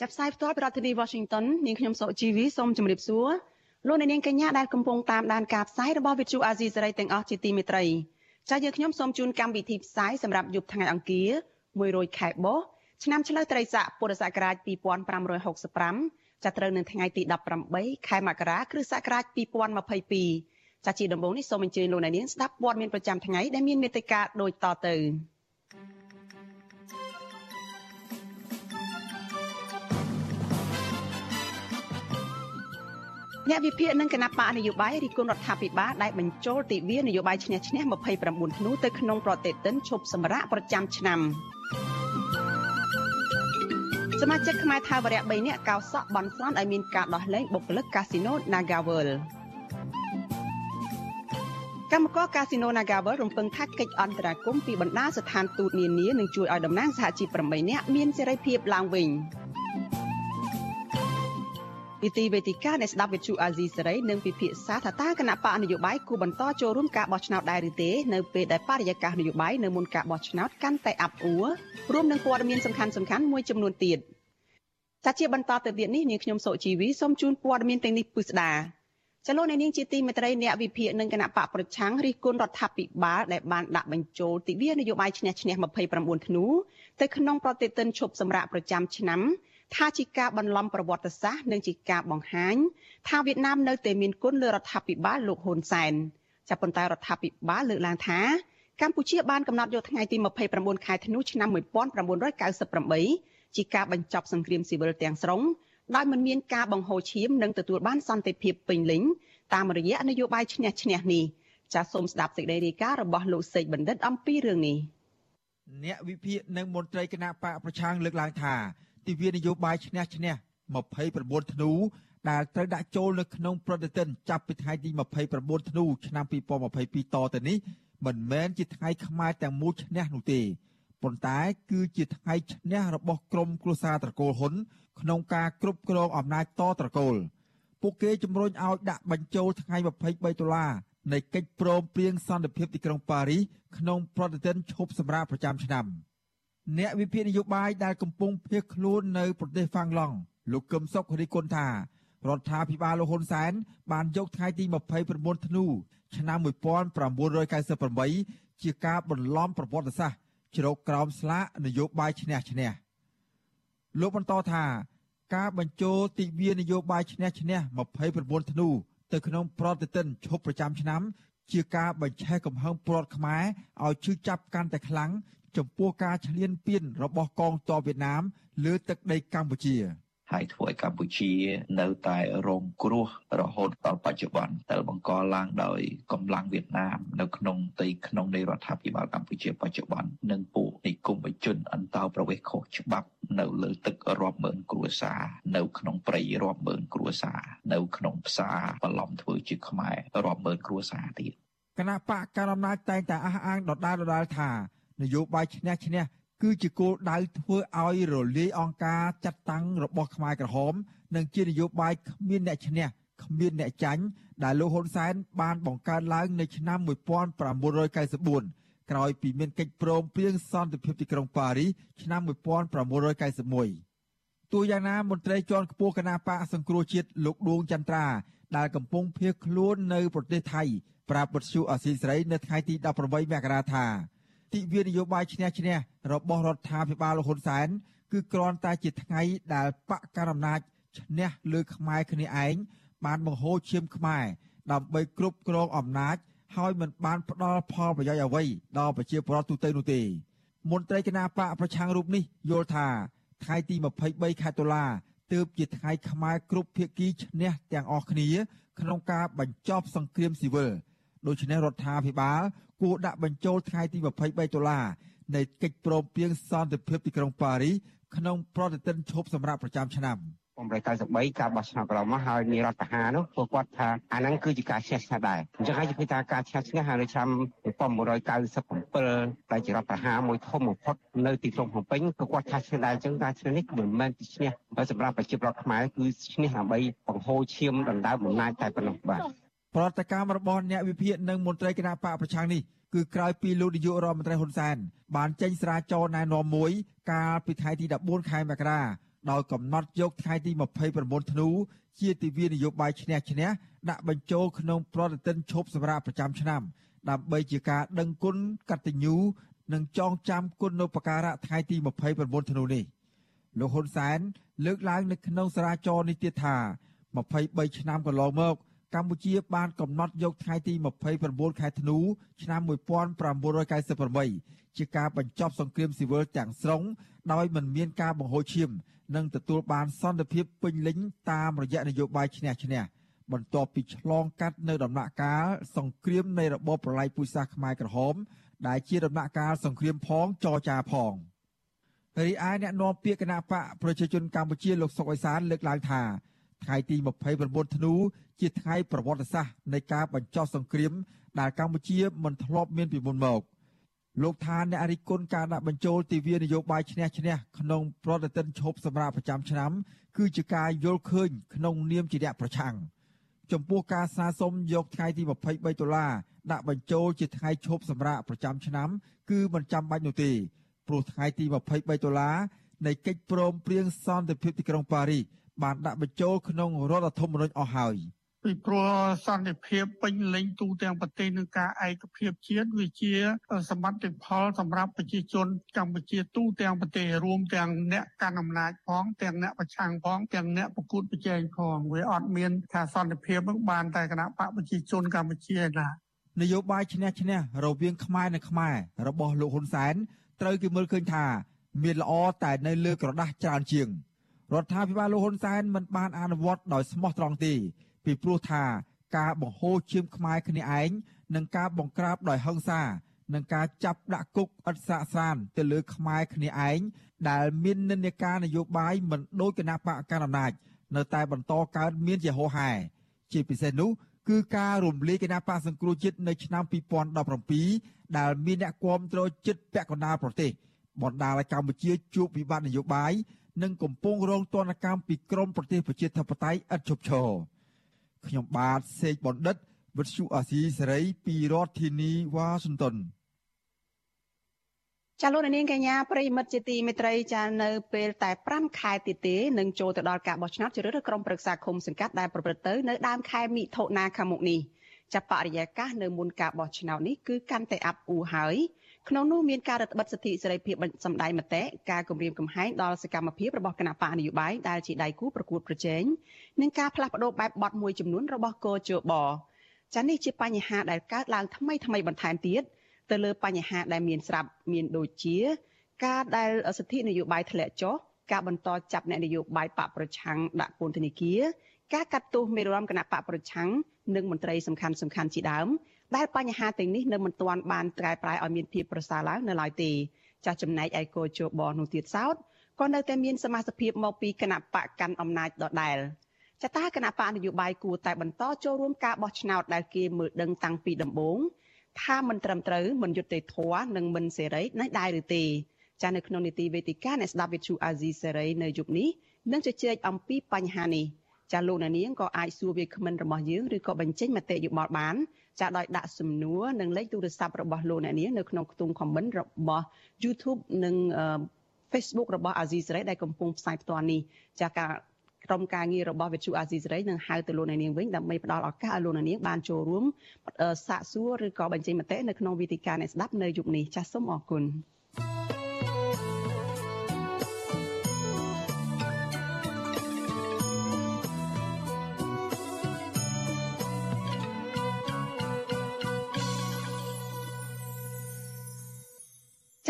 ចាប់ផ្សាយផ្ទាល់ពីរដ្ឋធានី Washington នាងខ្ញុំសុជីវីសូមជម្រាបសួរលោកអ្នកនាងកញ្ញាដែលកំពុងតាមដានការផ្សាយរបស់ Vithu Azisari ទាំងអស់ជាទីមេត្រីចា៎យើងខ្ញុំសូមជូនកម្មវិធីផ្សាយសម្រាប់យប់ថ្ងៃអង្គារ100ខែបុស្សឆ្នាំឆ្លូវត្រីស័កពុរសករាជ2565ចាប់ត្រូវនៅថ្ងៃទី18ខែមករាគ្រិស្តសករាជ2022ចាជាដំបូងនេះសូមអញ្ជើញលោកអ្នកនាងស្ដាប់ព័ត៌មានប្រចាំថ្ងៃដែលមានមេត្តាដូចតទៅ អ្នកវិភាគនឹងគណៈបកនយោបាយរិះគន់រដ្ឋាភិបាលដែលបញ្ចូលទិវានយោបាយឈ្នះឈ្នះ29ធ្នូទៅក្នុងប្រតិទិនឈប់សម្រាកប្រចាំឆ្នាំសមាជិកខ្មែរថាវរៈ3នាក់កោសក់បន់ស្រន់ឲ្យមានការដោះលែងបុគ្គលិកកាស៊ីណូ Nagavel កម្មករកាស៊ីណូ Nagavel រំពឹងថាកិច្ចអន្តរាគមន៍ពីបណ្ដាស្ថានទូតនានានឹងជួយឲ្យតំណាងសហជីព8នាក់មានសេរីភាពឡើងវិញ នីតិវេទិកានៃស្ដាប់វិទ្យុអាស៊ីសេរីនឹងពិភាក្សាថាតើគណៈបកនយោបាយគូបន្តចូលរួមការបោះឆ្នោតដែរឬទេនៅពេលដែលបរិយាកាសនយោបាយនៅមុនការបោះឆ្នោតកាន់តែអាប់អួររួមនឹងព័ត៌មានសំខាន់ៗមួយចំនួនទៀតចាជាបន្តទៅទៀតនេះនាងខ្ញុំសុជីវីសូមជូនព័ត៌មានទាំងនេះពិស្ដាចលនានាងជាទីមេត្រីអ្នកវិភាគនឹងគណៈបកប្រឆាំងរិះគន់រដ្ឋាភិបាលដែលបានដាក់បញ្ចូលទិវានយោបាយឈ្នះឈ្នះ29ធ្នូទៅក្នុងប្រតិទិនឈប់សម្រាកប្រចាំឆ្នាំ ថាជាការបន្លំប្រវត្តិសាស្ត្រនិងជាការបង្ហាញថាវៀតណាមនៅតែមានគុណលើរដ្ឋាភិបាលលោកហ៊ុនសែនចាប់ប៉ុន្តែរដ្ឋាភិបាលលើកឡើងថាកម្ពុជាបានកំណត់យកថ្ងៃទី29ខែធ្នូឆ្នាំ1998ជាការបញ្ចប់សង្គ្រាមស៊ីវិលទាំងស្រុងដោយមិនមានការបង្ហូរឈាមនិងទទួលបានសន្តិភាពពេញលេញតាមរយៈនយោបាយឈ្នះឈ្នះនេះចាសសូមស្ដាប់សេចក្តីរាយការណ៍របស់លោកសេកបណ្ឌិតអំពីរឿងនេះអ្នកវិភាគនិងមន្ត្រីគណៈបកប្រឆាំងលើកឡើងថា ទិវានយោបាយឈ្នះឈ្នះ29ធ្នូដែលត្រូវដាក់ចូលនៅក្នុងប្រតិទិនចាប់ពីថ្ងៃទី29ធ្នូឆ្នាំ2022តទៅនេះមិនមែនជាថ្ងៃខ្មែរទាំងមូលឈ្នះនោះទេប៉ុន្តែគឺជាថ្ងៃឈ្នះរបស់ក្រមគ្រួសារត្រកូលហ៊ុនក្នុងការគ្រប់គ្រងអំណាចតត្រកូលពួកគេជំរុញឲ្យដាក់បញ្ចូលថ្ងៃ23ដុល្លារនៃកិច្ចព្រមព្រៀងសន្តិភាពទីក្រុងប៉ារីសក្នុងប្រតិទិនឈប់សម្រាកប្រចាំឆ្នាំ។ អ្នកវិភាគនយោបាយដែលកំពុងភៀសខ្លួននៅប្រទេសហ្វាំងឡង់លោកកឹមសុខរិះគន់ថារដ្ឋាភិបាលលោកហ៊ុនសែនបានយកថ្ងៃទី29ធ្នូឆ្នាំ1998ជាការបន្លំប្រវត្តិសាស្ត្រជ្រោកក្រោមស្លាកនយោបាយឈ្នះឈ្នះលោកបន្តថាការបញ្ចូលទិវានយោបាយឈ្នះឈ្នះ29ធ្នូទៅក្នុងប្រតិទិនឈប់ប្រចាំឆ្នាំ ជាការបញ្ឆេះកំហឹងពលរដ្ឋខ្មែរឲ្យឈឺចាប់កាន់តែខ្លាំង ចំពោះការឈ្លានពានរបស់កងទ័ពវៀតណាមលើទឹកដីកម្ពុជាហើយធ្វើឲ្យកម្ពុជានៅតែរងគ្រោះរហូតដល់បច្ចុប្បន្នដែលបង្កឡើងដោយកម្លាំងវៀតណាមនៅក្នុងទីក្នុងនៃរដ្ឋាភិបាលកម្ពុជាបច្ចុប្បន្ននិងពួកនិគមជនអន្តោប្រវេសន៍ខុសច្បាប់នៅលើទឹករាប់ម៉ឺនគ្រួសារនៅក្នុងព្រៃរាប់ម៉ឺនគ្រួសារនៅក្នុងផ្សារបន្លំធ្វើជាខ្មែររាប់ម៉ឺនគ្រួសារទៀតគណៈបកកណ្ដាលអំណាចតែងតែអះអាងដដែលដដែលថា នយោបាយឈ្នះឈ្នះគឺជាគោលដៅធ្វើឲ្យរលាយអង្គការចាត់តាំងរបស់ខ្មែរក្រហម និងជានយោបាយគ្មានអ្នកឈ្នះគ្មានអ្នកចាញ់ដែលលោកហ៊ុនសែនបានបង្កើតឡើងនៅឆ្នាំ1994ក្រោយពីមានកិច្ចព្រមព្រៀងសន្តិភាពទីក្រុងប៉ារីសឆ្នាំ1991ទោះយ៉ាងណាមន្ត្រីជាន់ខ្ពស់គណៈបកសង្គ្រោះជាតិលោកដួងចន្ទ្រាដែលកំពុងភៀសខ្លួននៅប្រទេសថៃប្រាប់បទសុអសីស្រីនៅថ្ងៃទី18មករាថា ទិវានយោបាយឈ្នះឈ្នះរបស់រដ្ឋាភិបាលលហ៊ុនសែនគឺគ្រាន់តែជាថ្ងៃដែលបកកណ្ដាលអំណាចឈ្នះលើខ្មែរគ្នាឯងបានបង្ហូរឈាមខ្មែរដើម្បីគ្រប់គ្រងអំណាចហើយមិនបានផ្ដល់ផលប្រយោជន៍អ្វីដល់ប្រជាពលរដ្ឋទូទៅនោះទេមន្ត្រីគណៈបកប្រឆាំងរូបនេះយល់ថាថ្ងៃទី23ខែតុលាទើបជាថ្ងៃខ្មែរគ្រប់ភាគីឈ្នះទាំងអស់គ្នា ក្នុងការបញ្ចប់សង្គ្រាមស៊ីវិល ដូច្នេះរដ្ឋាភិបាលគួរដាក់បញ្ចូលថ្ងៃទី23ដុល្លារនៃកិច្ចព្រមព្រៀងសន្តិភាពទីក្រុងប៉ារីសក្នុងប្រតិទិនឈប់សម្រាប់ប្រចាំឆ្នាំ1993ការបោះឆ្នោតកន្លងមកហើយមានរដ្ឋប្រហារនោះពួកគាត់ថាអាហ្នឹងគឺជាការឈ្នះឈ្នះដែរអញ្ចឹងហើយគេថាការឈ្នះឈ្នះហើយនៅឆ្នាំ1997ដែលជារដ្ឋប្រហារមួយធំបំផុតនៅទីក្រុងភ្នំពេញក៏គាត់ថាឈ្នះដែរអញ្ចឹងការឈ្នះនេះមិនមែនជាឈ្នះសម្រាប់ប្រជាពលរដ្ឋខ្មែរគឺឈ្នះដើម្បីបង្ហូរឈាមដណ្ដើមអំណាចតែប៉ុណ្ណោះបាទ ប្រតិកម្មរបស់អ្នកវិភាគនិងមន្ត្រីគណៈបកប្រឆាំងនេះគឺក្រោយពីលោកនាយករដ្ឋមន្ត្រីហ៊ុនសែនបានចេញស្រាវចរណែនាំមួយ កាលពីថ្ងៃទី14ខែមករាដោយកំណត់យកថ្ងៃទី29ធ្នូជាទិវានយោបាយឈ្នះឈ្នះដាក់បញ្ចូលក្នុងប្រតិទិនឈប់សម្រាកប្រចាំឆ្នាំ ដើម្បីជាការដឹងគុណកតញ្ញូនិងចងចាំគុណូបការៈថ្ងៃទី29ធ្នូនេះលោកហ៊ុនសែនលើកឡើងនៅក្នុងសារាចរនេះទៀតថា23ឆ្នាំកន្លងមក កម្ពុជាបានកំណត់យកថ្ងៃទី29ខែធ្នូឆ្នាំ1998ជាការបញ្ចប់សង្គ្រាមស៊ីវិលទាំងស្រុងដោយមិនមានការបង្ហូរឈាម និងទទួលបានសន្តិភាពពេញលេញតាមរយៈនយោបាយឈ្នះឈ្នះបន្ទាប់ពីឆ្លងកាត់នៅដំណាក់កាលសង្គ្រាមនៃរបបប្រល័យពូជសាសន៍ខ្មែរក្រហម ដែលជាដំណាក់កាលសង្គ្រាមផងចរចាផងរីឯអ្នកនាំពាក្យគណៈបកប្រជាជនកម្ពុជាលោកសុកអេសានលើកឡើងថា ថ្ងៃទី29ធ្នូជាថ្ងៃប្រវត្តិសាស្ត្រនៃការបញ្ចប់សង្គ្រាមដែលកម្ពុជាមិនធ្លាប់មានពីមុនមកលោកថាអ្នករិះគន់ការដាក់បញ្ចូលទិវានយោបាយឈ្នះឈ្នះក្នុងប្រតិទិនឈប់សម្រាប់ប្រចាំឆ្នាំ គឺជាការយល់ឃើញក្នុងនាមជាអ្នកប្រឆាំងចំពោះការស្នើសុំយកថ្ងៃទី23ដុល្លារដាក់បញ្ចូលជាថ្ងៃឈប់សម្រាកប្រចាំឆ្នាំ គឺមិនចាំបាច់នោះទេព្រោះថ្ងៃទី23ដុល្លារនៃកិច្ចព្រមព្រៀងសន្តិភាពទីក្រុងប៉ារីស បានដាក់បញ្ចូលក្នុងរដ្ឋធម្មនុញ្ញអស់ហើយ។ពីព្រោះសន្តិភាពពេញលេញទូទាំងប្រទេសនឹងការឯកភាពជាតិវាជាសម្បត្តិផលសម្រាប់ប្រជាជនកម្ពុជាទូទាំងប្រទេសរួមទាំងអ្នកកាន់អំណាចផងទាំងអ្នកប្រឆាំងផងទាំងអ្នកប្រកួតប្រជែងផងវាអត់មានថាសន្តិភាពនឹងបានតែគណៈបកប្រជាជនកម្ពុជាណានយោបាយឈ្នះឈ្នះរវាងខ្មែរនិងខ្មែររបស់លោកហ៊ុនសែនត្រូវគេមើលឃើញថា មានល្អតែនៅលើក្រដាស់ច្រើនជាង រដ្ឋាភិបាលលោកហ៊ុនសែនមិនបានអនុវត្តដោយស្មោះត្រង់ទេពីព្រោះថាការបង្ហូរឈាមខ្មែរគ្នាឯងនិងការបង្ក្រាបដោយហិង្សានិងការចាប់ដាក់គុកឥតសាកសានទៅលើខ្មែរគ្នាឯងដែលមាននិន្នាការនយោបាយមិនដូចគណៈបកកណ្ដាលអំណាចនៅតែបន្តកើតមានជាហោហែជាពិសេសនោះគឺការរំលាយគណៈបកសង្គ្រោះជាតិនៅឆ្នាំ2017ដែលមានអ្នកគាំទ្រចិត្តពាក់កណ្ដាលប្រទេសបណ្ដាលឲ្យកម្ពុជាជួបវិបត្តិនយោបាយ និងកំពុងរងទណ្ឌកម្មពីក្រមប្រទេសប្រជាធិបតេយ្យឥតឈប់ឈរខ្ញុំបាទសេកបណ្ឌិតវិទ្យុអាស៊ីសេរីពីរដ្ឋធានីវ៉ាស៊ីនតោនចាលោកនាងកញ្ញាប្រិមិត្តជាទីមេត្រីចានៅពេលតែ5ខែទៀតទេនឹងចូលទៅដល់ការបោះឆ្នោតជ្រើសរើសក្រុមប្រឹក្សាឃុំសង្កាត់ដែលប្រព្រឹត្តទៅនៅដើមខែមិថុនាខាងមុខនេះចាប់បរិយាកាសនៅមុនការបោះឆ្នោតនេះគឺកាន់តែអាប់អួរហើយ ក្នុងនោះមានការរឹតបន្តឹងសិទ្ធិសេរីភាពសម្ដែងមតិការគម្រាមកំហែងដល់សកម្មភាពរបស់គណៈបកនយោបាយដែលជាដៃគូប្រកួតប្រជែងនិងការផ្លាស់ប្តូរបែបបទមួយចំនួនរបស់កោជបចានេះជាបញ្ហាដែលកើតឡើងថ្មីថ្មីបន្ថែមទៀតទៅលើបញ្ហាដែលមានស្រាប់មានដូចជា ការដែលសិទ្ធិនយោបាយធ្លាក់ចុះការបន្តចាប់អ្នកនយោបាយបកប្រឆាំងដាក់ពន្ធនាគារការកាត់ទោសមេរោគគណៈបកប្រឆាំងនិងមន្ត្រីសំខាន់សំខាន់ជាដើម ដែលបញ្ហាទាំងនេះនៅមិនទាន់បានត្រែប្រែឲ្យមានភាពប្រសើរឡើងនៅឡើយទេចាស់ចំណែកឯកោជបនោះទៀតសោតក៏នៅតែមានសមាជិកមកពីគណៈបកកាន់អំណាចដដែលចតាគណៈបកនយោបាយគួរតែបន្តចូលរួមការបោះឆ្នោតដែលគេមើលដឹងតាំងពីដំបូងថាមិនត្រឹមត្រូវមិនយុត្តិធម៌និងមិនសេរីនៅដែរឬទេចានៅក្នុងនីតិវេទិកាអ្នកស្ដាប់វិទ្យុអាស៊ីសេរីនៅយុគនេះនឹងជជែកអំពីបញ្ហានេះចាលោកនាងក៏អាចសួរវាគ្មិនរបស់យើងឬក៏បញ្ចេញមតិយោបល់បាន ចាដោយដាក់សំណួរនិងលេខទូរស័ព្ទរបស់លោកអ្នកនាងនៅក្នុងខ្ទង់ comment របស់ YouTube និង Facebook របស់ Azizi Saray ដែលកំពុងផ្សាយផ្ទាល់នេះចាការក្រុមការងាររបស់វិទ្យុអាស៊ីសេរីនឹងហៅទៅលោកនាងវិញដើម្បីផ្ដល់ឱកាសឲ្យលោកនាងបានចូលរួមសាកសួរឬក៏បញ្ចេញមតិនៅក្នុងវេទិកាអ្នកស្ដាប់នៅយុគនេះចាសសូមអរគុណ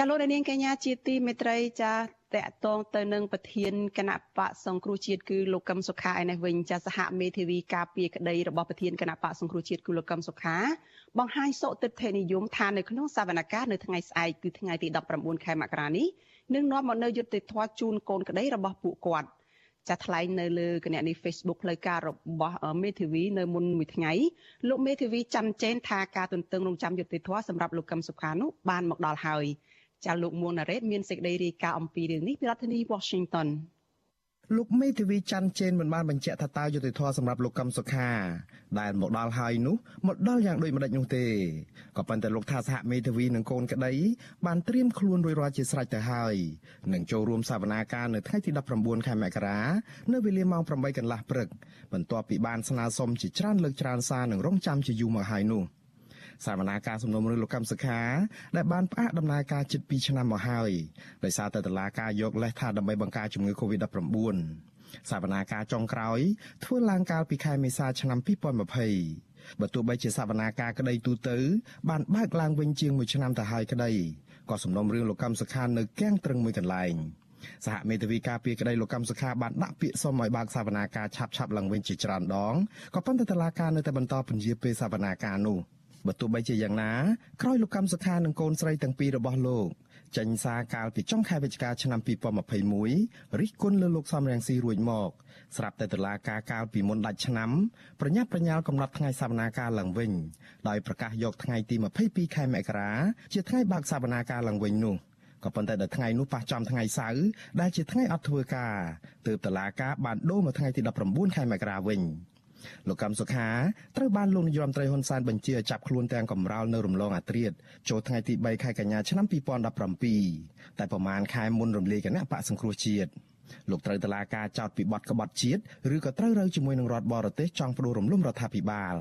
ចាលោកនាងកញ្ញាជាទីមេត្រីចាតកតងទៅនឹងប្រធានគណៈបកសង្គ្រោះជាតិគឺលោកកឹមសុខាឯនេះវិញចាសហមេធាវីការពារក្តីរបស់ប្រធានគណៈបកសង្គ្រោះជាតិគឺលោកកឹមសុខាបង្ហាញសុទិដ្ឋិនិយមថានៅក្នុងសវនកម្មនៅថ្ងៃស្អែកគឺថ្ងៃទី19ខែមករានេះនឹងនាំមកនៅយុត្តិធម៌ជូនកូនក្តីរបស់ពួកគាត់ចាត់ថ្លែងនៅលើគណនី Facebook ផ្លូវការរបស់មេធាវីនៅមុនមួយថ្ងៃលោកមេធាវីច័ន្ទចែនថាការទន្ទឹងរង់ចាំយុត្តិធម៌សម្រាប់លោកកឹមសុខានោះបានមកដល់ហើយ ចាលោកមួងណារ៉េតមានសេចក្តីរាយការណ៍អំពីរឿងនេះពីរដ្ឋធានី Washington លោកមេធាវីច័ន្ទជេនមិនបានបញ្ជាក់ថាតើយុតិធធសម្រាប់លោកកឹមសុខា ដែលមកដល់ហើយនោះមកដល់យ៉ាងដូចម្ដេចនោះទេក៏ប៉ុន្តែលោកថាសហមេធាវីនិងកូនក្តីបានត្រៀមខ្លួនរួចរាល់ជាស្រេចទៅហើយនឹងចូលរួមសវនាការនៅថ្ងៃទី19ខែមករានៅវេលាម៉ោង8កន្លះព្រឹកបន្ទាប់ពីបានស្នើសុំជាច្រើនលើកច្រើនសារនឹងរងចាំជាយូរមកហើយនោះ។ សវនាការសំណុំរឿងលោកកម្មសខាដែលបានផ្អាកដំណើរការជិត2ឆ្នាំមកហើយដោយសារតែតឡាការយកលេសថាដើម្បីបង្ការជំងឺ Covid-19 សវនាការចុងក្រោយធ្វើឡើងកាលពីខែមេសាឆ្នាំ2020បើទោះបីជាសវនាការក្តីទូទៅ បានបើកឡើងវិញជាង1ឆ្នាំទៅហើយក្តីក៏សំណុំរឿងលោកកម្មសខានៅគាំងត្រឹងមួយកន្លែងសហមេធាវីការពីក្តីលោកកម្មសខាបានដាក់ពាក្យសុំឲ្យបើកសវនាការឆាប់ឆាប់ឡើងវិញជាច្រើនដងក៏ប៉ុន្តែតឡាការនៅតែបន្តពន្យាពេលសវនាការនោះ។ បើទោះបីជាយ៉ាងណាក្រោយលោកកម្មសខានិងកូនស្រីទាំងពីររបស់លោកចេញសារកាលពីចុងខែវិច្ឆិកាឆ្នាំ2021រិះគន់លើលោកសំរងស៊ីរួចមក ស្រាប់តែតុលាការកាលពីមុនដាច់ឆ្នាំប្រញាប់ប្រញាល់កំណត់ថ្ងៃសវនាការឡើងវិញដោយប្រកាសយកថ្ងៃទី22ខែមករាជាថ្ងៃបើកសវនាការឡើងវិញនោះក៏ប៉ុន្តែដល់ថ្ងៃនោះប៉ះចំថ្ងៃសៅរ៍ដែលជាថ្ងៃអត់ធ្វើការទើបតឡាការបានដូរមកថ្ងៃទី19ខែមករាវិញ លោកកម្មសុខាត្រូវបានលោកនាយរដ្ឋមន្ត្រីហ៊ុនសែនបញ្ជាឲ្យចាប់ខ្លួនទាំងកំរោលនៅរំលងអាត្រៀតចូលថ្ងៃទី3ខែកញ្ញាឆ្នាំ2017តែប្រមាណខែមុនរំលាយគណៈបកសង្គ្រោះជាតិលោកត្រូវតឡាការចោតពីបទក្បត់ជាតិឬក៏ត្រូវរើជាមួយនឹងរដ្ឋបរទេសចង់ផ្ដួលរំលំរដ្ឋាភិបាល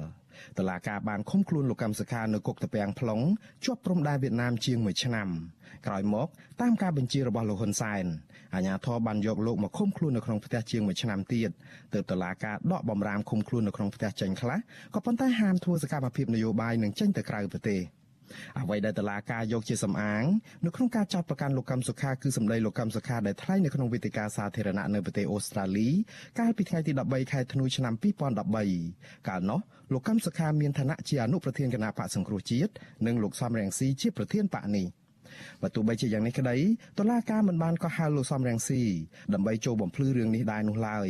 តឡាការបានឃុំខ្លួនលោកកម្មសខានៅគុកតាពាំង plong ជាប់ព្រំដែនវៀតណាមជាង1ឆ្នាំ ក្រោយមកតាមការបញ្ជារបស់លោកហ៊ុនសែនអាជ្ញាធរបានយកលោកមកឃុំខ្លួននៅក្នុងផ្ទះជាង1ឆ្នាំទៀតទើបតឡាការដកបំរាមឃុំខ្លួននៅក្នុងផ្ទះចេញខ្លះក៏ប៉ុន្តែហាមធ្វើសកម្មភាពនយោបាយនិងចេញទៅក្រៅប្រទេសអ្វីដែលតឡាការយកជាសំអាងនៅក្នុងការចាប់ប្រកាន់លោកកម្មសុខាគឺសម្ដីលោកកម្មសុខាដែលថ្លែងនៅក្នុងវេទិកាសាធារណៈនៅប្រទេសអូស្ត្រាលីកាលពីថ្ងៃទី13ខែធ្នូឆ្នាំ2013កាលនោះលោកកម្មសុខាមានឋានៈជាអនុប្រធានគណៈបកសង្គ្រោះជាតិនិងលោកសំរងស៊ីជាប្រធានបកនេះ បើទោះបីជាយ៉ាងនេះក្តីតុលាការមិនបានកោះហៅលោកសំរងស៊ីដើម្បីចូលបំភ្លឺរឿងនេះដែរនោះឡើយ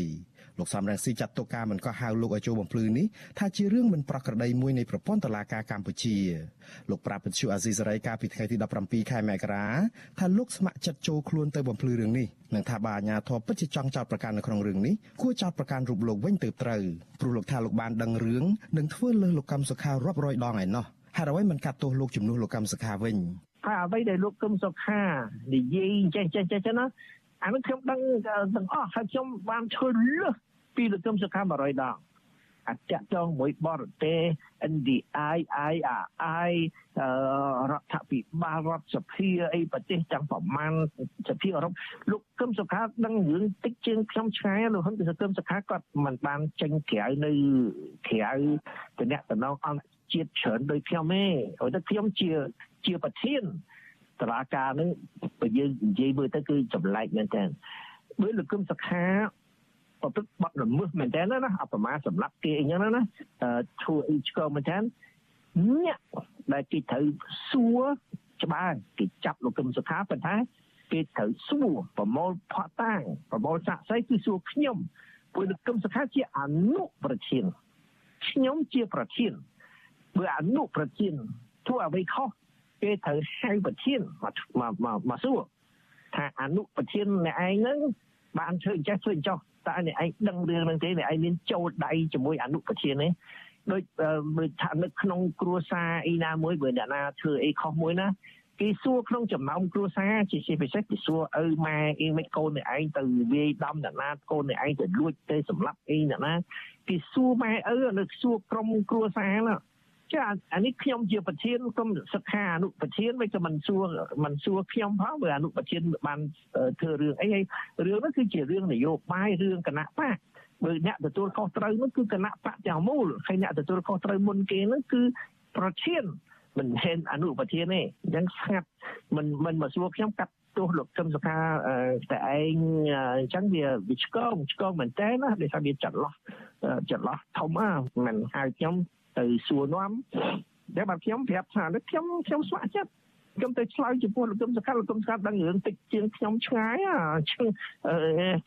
លោកសំរងស៊ីចាត់ទុកការមិនកោះហៅលោកឲ្យចូលបំភ្លឺនេះថាជារឿងមិនប្រក្រតីមួយនៃប្រព័ន្ធតុលាការកម្ពុជាលោកប្រាប់បញ្ជាអាស៊ីសេរីកាលពីថ្ងៃទី17ខែមករាថាលោកស្ម័គ្រចិត្តចូលខ្លួនទៅបំភ្លឺរឿងនេះនិងថាបើអាជ្ញាធរពិតជាចង់ចោទប្រកាន់នៅក្នុងរឿងនេះគួរចោទប្រកាន់រូបលោកវិញទៅត្រូវព្រោះលោកថាលោកបានដឹងរឿងនិងធ្វើលើសលោកកម្មសុខារាប់រយដងឯណោះហេតុអ្វីមិនកាត់ទោសលោកជំនួសលោកកម្មសុខាវិញ ហើយអ្វីដែលលោកកឹមសុខានិយាយចេះចេះចេះចេះណាអានោះខ្ញុំដឹងទាំងអស់ហើយខ្ញុំបានឈើលើសពីលោកកឹមសុខា100ដងអាចតចងមួយបរទេស NDI IRI រដ្ឋភិបាលរដ្ឋសភាអីប្រទេសទាំងប្រមាណសភាអឺរ៉ុបលោកកឹមសុខាដឹងរឿងតិចជាងខ្ញុំឆ្ងាយលោកហ៊ុនពីកឹមសុខាគាត់មិនបានចេញក្រៅនៅក្រៅតំណតំណងអង្គ ជាតិច្រើនដោយខ្ញុំទេហើយតែខ្ញុំជាជាប្រធានតឡាការនឹងបើយើងនិយាយមើលទៅគឺចម្លែកមែនតើបើលោកគឹមសុខាប្រព្រឹត្តបទល្មើសមែនតើណាអបមាសម្រាប់គេអីចឹងណាធ្វើអីឆ្កមែនតើអ្នកដែលគេត្រូវសួរច្បាស់គេចាប់លោកគឹមសុខាប៉ុន្តែគេត្រូវសួរប្រមូលផាត់តាំងប្រមូលសាក់សីគឺសួរខ្ញុំព្រោះលោកគឹមសុខាជាអនុប្រធានខ្ញុំជាប្រធាន បើអនុប្រធានធ្វើអ្វីខុសគេត្រូវហៅប្រធានមកមកមកសួរថាអនុប្រធានអ្នកឯងហ្នឹងបានធ្វើអញ្ចេះធ្វើអញ្ចោះតើអ្នកឯងដឹងរឿងហ្នឹងទេអ្នកឯងមានចូលដៃជាមួយអនុប្រធានទេដូចដូចថានៅក្នុងគ្រួសារអីណាមួយបើអ្នកណាធ្វើអីខុសមួយណាគេសួរក្នុងចំណោមគ្រួសារជាពិសេសគេសួរឪម៉ែអីមិនកូនអ្នកឯងទៅវាយដំអ្នកណាកូនអ្នកឯងទៅលួចទៅសម្លាប់អីអ្នកណាគេសួរម៉ែឪនៅសួរក្រុមគ្រួសារណា ចាអានេះខ្ញុំជាប្រធានក្រុមសិក្ខាអនុប្រធានមិនក៏មិនសួរមិនសួរខ្ញុំផងបើអនុប្រធានបានធ្វើរឿងអីហើយរឿងនោះគឺជារឿងនយោបាយរឿងគណៈបកបើអ្នកទទួលខុសត្រូវនោះគឺគណៈបកទាំងមូលហើយអ្នកទទួលខុសត្រូវមុនគេនោះគឺប្រធានមិនមែនអនុប្រធានទេអញ្ចឹងស្ងាត់មិនមិនមកសួរខ្ញុំកាត់ទោសលោកកឹមសុខាតែឯងអញ្ចឹងវាវាឆ្កងឆ្កងមែនតើណាដោយសារវាចាត់លោះចាត់លោះធំណាមិនហៅខ្ញុំ ទៅសួរនាំតែបាទខ្ញុំប្រាប់ថាខ្ញុំខ្ញុំស្ម័គ្រចិត្តខ្ញុំទៅឆ្លើយចំពោះលោកគឹមសកាលោកគឹមសកាដឹងរឿងតិចជាងខ្ញុំឆ្ងាយ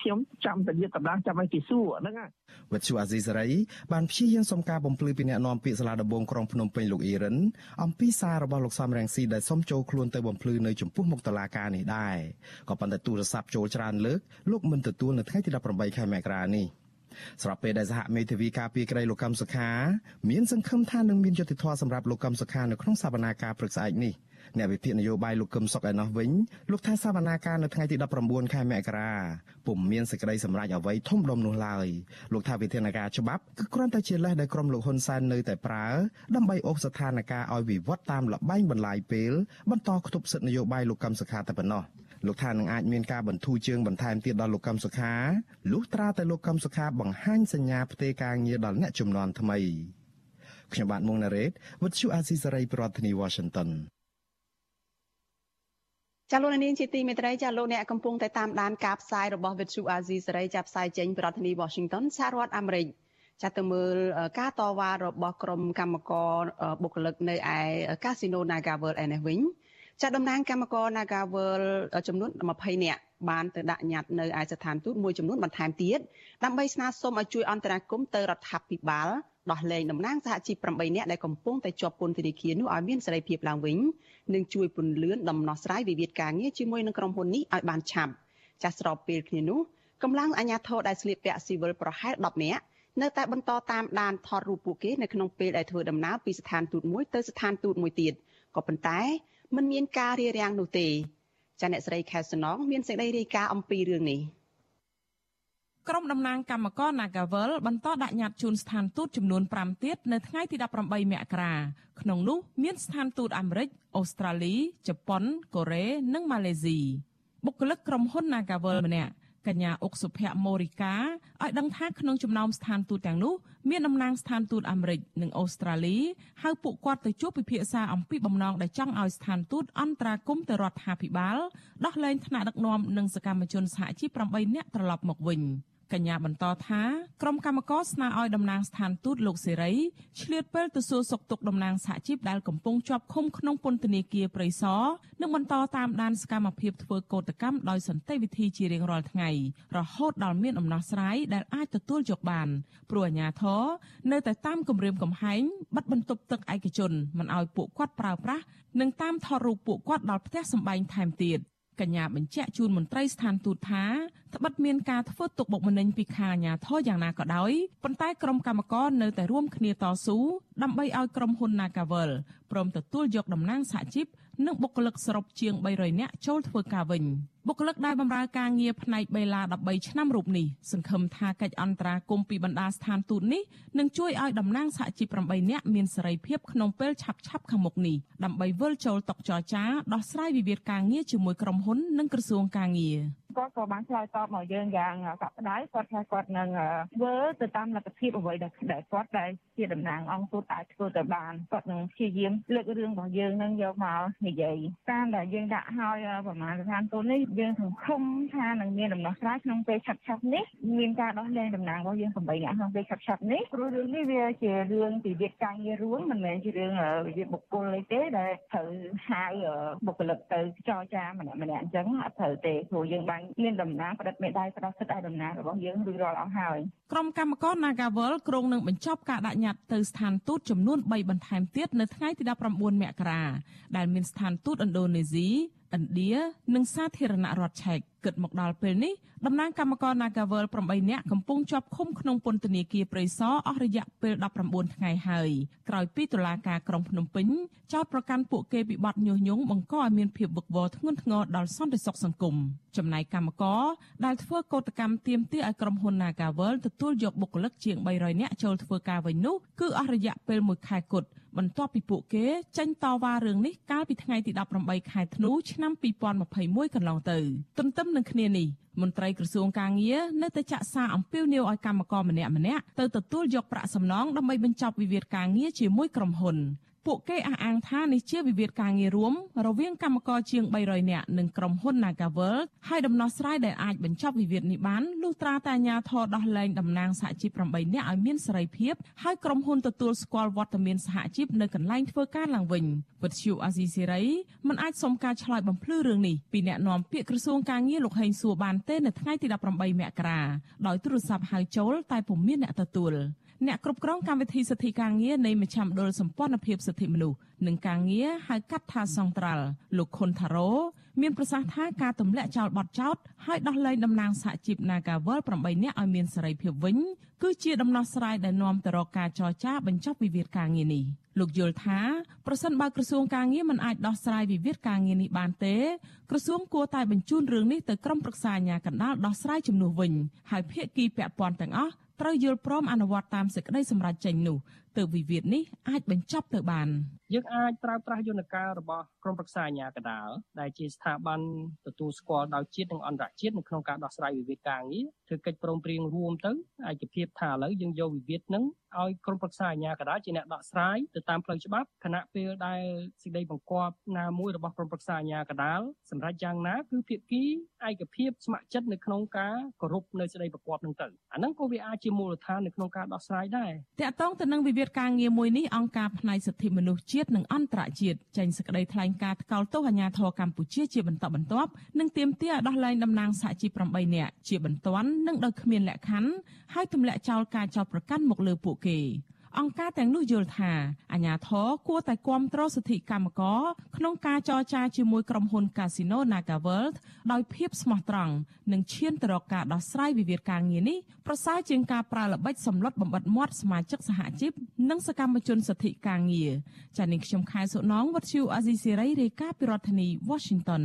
ខ្ញុំចាំតែយកកម្លាំងចាំឲ្យគេសួរហ្នឹងហើយវិទ្យុអាស៊ីសេរីបានព្យាយាមសុំការបំភ្លឺពីអ្នកនាំពាក្យសាលាដំបងក្រុងភ្នំពេញលោកអ៊ីរ៉ានអំពីសាររបស់លោកសំរងស៊ីដែលសុំចូលខ្លួនទៅបំភ្លឺនៅចំពោះមុខតុលាការនេះដែរក៏ប៉ុន្តែទូរស័ព្ទចូលច្រើនលើកលោកមិនទទួលនៅថ្ងៃទី18ខែមករានេះ ស្របពេលដែលសហមេធាវីការពីក្តីលោកកម្មសុខាមានសង្ឃឹមថានឹងមានយុត្តិធម៌សម្រាប់លោកកម្មសុខានៅក្នុងសវនាការព្រឹកស្អែកនេះអ្នកវិភាគនយោបាយលោកកឹមសុខឯណោះវិញលោកថាសវនាការនៅថ្ងៃទី19ខែមករាពុំមានសេចក្តីសម្រេចអ្វីធំដុំនោះឡើយលោកថាវិធានការច្បាប់គឺគ្រាន់តែជាលេសដែលក្រុមលោកហ៊ុនសែននៅតែប្រើដើម្បីអូសស្ថានភាពឲ្យវិវត្តតាមលបែងបន្លាយពេលបន្តខ្ទប់សិទ្ធិនយោបាយលោកកឹមសុខាតែប៉ុណ្ណោះ លោកថានឹងអាចមានការបន្ធូរជើងបន្ថែមទៀតដល់លោកកឹមសុខាលុះត្រាតែលោកកឹមសុខាបង្ហាញសញ្ញាផ្ទេរការងារដល់អ្នកជំនាន់ថ្មីខ្ញុំបាទមុងណារ៉េត With you Azizi Saray ប្រធានាធិបតី Washington ចាលោកនាងជាទីមេត្រីចាលោកអ្នកកំពុងតែតាមដានការផ្សាយរបស់ Vithu Azizi សេរីចាប់ផ្សាយចេញពីរដ្ឋធានី Washington សហរដ្ឋអាមេរិកចាទៅមើលការតវ៉ារបស់ក្រុមកម្មករបុគ្គលិកនៅឯកាស៊ីណូ Naga World ឯនេះវិញ ចាតំណាងកម្មករ Naga World ចំនួន20នាក់បានទៅដាក់ញត្តិនៅឯស្ថានទូតមួយចំនួនបន្ថែមទៀតដើម្បីស្នើសុំឲ្យជួយអន្តរាគមន៍ទៅរដ្ឋាភិបាលដោះលែងតំណាងសហជីព8នាក់ដែលកំពុងតែជាប់ពន្ធនាគារនោះឲ្យមានសេរីភាពឡើងវិញនិងជួយពន្លឿនដំណោះស្រាយវិវាទការងារជាមួយនឹងក្រុមហ៊ុននេះឲ្យបានឆាប់ចាស់ស្របពេលគ្នានោះកម្លាំងអាជ្ញាធរដែលស្លៀកពាក់ស៊ីវិលប្រហែល10នាក់នៅតែបន្តតាមដានថតរូបពួកគេនៅក្នុងពេលដែលធ្វើដំណើរពីស្ថានទូតមួយទៅស្ថានទូតមួយទៀតក៏ប៉ុន្តែ មិនមានការរារាំងនោះទេចាអ្នកស្រីខែសំណងមានសេចក្តីរាយការណ៍អំពីរឿងនេះក្រុមតំណាងកម្មករ Nagavel បន្តដាក់ញត្តិជូនស្ថានទូតចំនួន5ទៀតនៅថ្ងៃទី18មករាក្នុងនោះមានស្ថានទូតអាមេរិកអូស្ត្រាលីជប៉ុនកូរ៉េនិងម៉ាឡេស៊ីបុគ្គលិកក្រុមហ៊ុន Nagavel ម្នាក់ កញ្ញាអុកសុភ័ក្រម៉ូរីកាឲ្យដឹងថាក្នុងចំណោមស្ថានទូតទាំងនោះមានតំណាងស្ថានទូតអាមេរិកនិងអូស្ត្រាលីហៅពួកគាត់ទៅជួបពិភាក្សាអំពីបំណងដែលចង់ឲ្យស្ថានទូតអន្តរាគមន៍ទៅរដ្ឋាភិបាលដោះលែងថ្នាក់ដឹកនាំនិងសកម្មជនសហជីព8នាក់ត្រឡប់មកវិញ។ កញ្ញាបន្តថាក្រុមកម្មការស្នើឲ្យតំណាងស្ថានទូតលោកសេរីឆ្លៀតពេលទៅសួរសុខទុក្ខតំណាងសហជីពដែលកំពុងជាប់ឃុំក្នុងពន្ធនាគារព្រៃសរនិងបន្តតាមដានសកម្មភាពធ្វើកោតកម្មដោយសន្តិវិធីជារៀងរាល់ថ្ងៃរហូតដល់មានដំណោះស្រាយដែលអាចទទួលយកបានព្រោះអាជ្ញាធរនៅតែតាមគម្រាមកំហែងបិទបន្ទប់ទឹកឯកជនមិនឲ្យពួកគាត់ប្រើប្រាស់និងតាមថតរូបពួកគាត់ដល់ផ្ទះសម្បែងថែមទៀត កញ្ញាបញ្ជាក់ជូនមន្ត្រីស្ថានទូតថាត្បិតមានការធ្វើទុកបុកម្នេញពីខាងអាជ្ញាធរយ៉ាងណាក៏ដោយប៉ុន្តែក្រុមកម្មការនៅតែរួមគ្នាតស៊ូដើម្បីឲ្យក្រុមហ៊ុន Nagavel ព្រមទទួលយកតំណែងសហជីពនិងបុគ្គលិកសរុបជាង300នាក់ចូលធ្វើការវិញបុគ្គលិកដែលបម្រើការងារផ្នែកបេឡា13ឆ្នាំរូបនេះសង្ឃឹមថាកិច្ចអន្តរាគមន៍ពីបណ្ដាស្ថានទូតនេះនឹងជួយឲ្យតំណាងសហជីព8នាក់មានសេរីភាពក្នុងពេលឆាប់ឆាប់ខាងមុខនេះដើម្បីវិលចូលតុចរចាដោះស្រាយវិវាទការងារជាមួយក្រុមហ៊ុននិងក្រសួងការងារគាត់ក៏បានឆ្លើយតបមកយើងយ៉ាងកក់ក្ដៅគាត់ថាគាត់នឹងធ្វើទៅតាមលទ្ធភាពអ្វីដែលគាត់ដែលជាតំណាងអង្គទូតអាចធ្វើទៅបានគាត់នឹងព្យាយាមលើករឿងរបស់យើងនឹងយកមកនិយាយតាមដែលយើងដាក់ឲ្យប្រមាណស្ថានទូតនេះយើងសង្ឃឹមថានឹងមានដំណោះស្រាយក្នុងពេលឆាប់ឆាប់នេះមានការដោះលែងតំណាងរបស់យើង8នាក់ក្នុងពេលឆាប់ឆាប់នេះព្រោះរឿងនេះវាជារឿងពីវិទ្យាការងាររួមមិនមែនជារឿងវិទ្យាបុគ្គលអីទេដែលត្រូវហៅបុគ្គលិកទៅចរចាម្នាក់ម្នាក់អញ្ចឹងអត់ត្រូវទេព្រោះយើងបានមានតំណាងផ្តិតមេដៃផ្ដោះសិទ្ធិឲ្យតំណាងរបស់យើងរួចរាល់អស់ហើយក្រុមកម្មករ Nagawal ក្រុងនឹងបញ្ចប់ការដាក់ញត្តិទៅស្ថានទូតចំនួន3បន្ថែមទៀតនៅថ្ងៃទី19មករាដែលមានស្ថានទូតឥណ្ឌូនេស៊ី ឥណ្ឌានិងសាធារណរដ្ឋឆែក គិតមកដល់ពេលនេះតំណាងកម្មករ Nagavel 8នាក់កំពុងជាប់ឃុំក្នុងពន្ធនាគារព្រៃសរអស់រយៈពេល19ថ្ងៃហើយក្រោយពីតុលាការក្រុងភ្នំពេញចោទប្រកាន់ពួកគេពីបទញុះញង់បង្កឲ្យមានភាពវឹកវរធ្ងន់ធ្ងរដល់សន្តិសុខសង្គមចំណែកកម្មករដែលធ្វើកោតកម្មទាមទារឲ្យក្រុមហ៊ុន Nagavel ទទួលយកបុគ្គលិកជាង300នាក់ចូលធ្វើការវិញនោះគឺអស់រយៈពេល1ខែគត់បន្ទាប់ពីពួកគេចេញតវ៉ារឿងនេះកាលពីថ្ងៃទី18ខែធ្នូឆ្នាំ2021កន្លងទៅទន្ទឹមនឹងគ្នានេះមន្ត្រីក្រសួងការងារនៅតែចាក់សារអំពាវនាវឲ្យកម្មករម្នាក់ម្នាក់ទៅទទួលយកប្រាក់សំណងដើម្បីបញ្ចប់វិវាទការងារជាមួយក្រុមហ៊ុន ពួកគេអះអាងថានេះជាវិវាទការងាររួមរវាងកម្មករជាង300នាក់និងក្រុមហ៊ុន Nagavel ហើយដំណោះស្រាយដែលអាចបញ្ចប់វិវាទនេះបានលុះត្រាតែអាជ្ញាធរដោះលែងតំណាងសហជីព8នាក់ឲ្យមានសេរីភាពហើយក្រុមហ៊ុនទទួលស្គាល់វត្តមានសហជីពនៅកន្លែងធ្វើការឡើងវិញវិទ្យុអាស៊ីសេរីមិនអាចសុំការឆ្លើយបំភ្លឺរឿងនេះពីអ្នកនាំពាក្យក្រសួងការងារលោកហេងសួរបានទេនៅថ្ងៃទី18មករាដោយទូរស័ព្ទហៅចូលតែពុំមានអ្នកទទួល អ្នកគ្រប់គ្រងកម្មវិធីសិទ្ធិការងារនៃមជ្ឈមណ្ឌលសម្ព័ន្ធភាពសិទ្ធិមនុស្សនិងការងារហៅកាត់ថាសង្ត្រាល់លោកខុនថារ៉ូមានប្រសាសន៍ថាការទម្លាក់ចោលបទចោតហើយដោះលែងតំណាងសហជីព Nagawal 8នាក់ឲ្យមានសេរីភាពវិញគឺជាដំណោះស្រាយដែលនាំទៅរកការចរចាបញ្ចប់វិវាទការងារនេះលោកយល់ថាប្រសិនបើក្រសួងការងារមិនអាចដោះស្រាយវិវាទការងារនេះបានទេក្រសួងគួរតែបញ្ជូនរឿងនេះទៅក្រុមប្រឹក្សាអាជ្ញាកណ្ដាលដោះស្រាយជំនួសវិញហើយភាគីពាក់ព័ន្ធទាំងអស់ ត្រូវយល់ព្រមអនុវត្តតាមសេចក្តីសម្រេចចេញនោះទើបវិវាទនេះអាចបញ្ចប់ទៅបានយើងអាចប្រើប្រាស់យន្តការរបស់ក្រមប្រឹក្សាអាជ្ញាកណ្ដាលដែលជាស្ថាប័នទទួលស្គាល់ដោយជាតិនិងអន្តរជាតិនៅក្នុងការដោះស្រាយវិវាទការងារធ្វើកិច្ចព្រមព្រៀងរួមទៅឯកភាពថាឥឡូវយើងយកវិវាទនឹងឲ្យក្រមប្រឹក្សាអាជ្ញាកណ្ដាលជាអ្នកដោះស្រាយទៅតាមផ្លូវច្បាប់ខណៈពេលដែលសេចក្តីបង្គាប់ណាមួយរបស់ក្រមប្រឹក្សាអាជ្ញាកណ្ដាលសម្រាប់យ៉ាងណាគឺភាគីឯកភាពស្ម័គ្រចិត្តនៅក្នុងការគោរពនៅសេចក្តីបង្គាប់នឹងទៅអាហ្នឹងក៏វាអាចជាមូលដ្ឋាននៅក្នុងការដោះស្រាយដែរតកតងទៅនឹងវិវាទការងារមួយនេះអង្គការផ្នែកសិទ្ធិមនុស្សជាតិនិងអន្តរជាតិចេញសេចក្តីថ្លែងការណ៍ថ្កោលទោសអាជ្ញាធរកម្ពុជាជាបន្តបន្ទាប់និងទាមទារឲ្យដោះលែងតំណាងសហជីព8នាក់ជាបន្ទាន់និងដោយគ្មានលក្ខខណ្ឌហើយទម្លាក់ចោលការចោទប្រកាន់មកលើពួកគេ អង្គការទាំងនោះយល់ថាអាញាធរគួរតែគ្រប់គ្រងសិទ្ធិកម្មករក្នុងការចរចាជាមួយក្រុមហ៊ុន Casino NagaWorld ដោយភាពស្មោះត្រង់និងឈានទៅរកការដោះស្រាយវិវាទការងារនេះប្រសើរជាងការប្រើល្បិចសម្លុតបំបិតមាត់សមាជិកសហជីពនិងសកម្មជនសិទ្ធិការងារចា៎នាងខ្ញុំខែសុណងវັດឈូអាស៊ីសេរីរាយការណ៍ពីរដ្ឋធានី Washington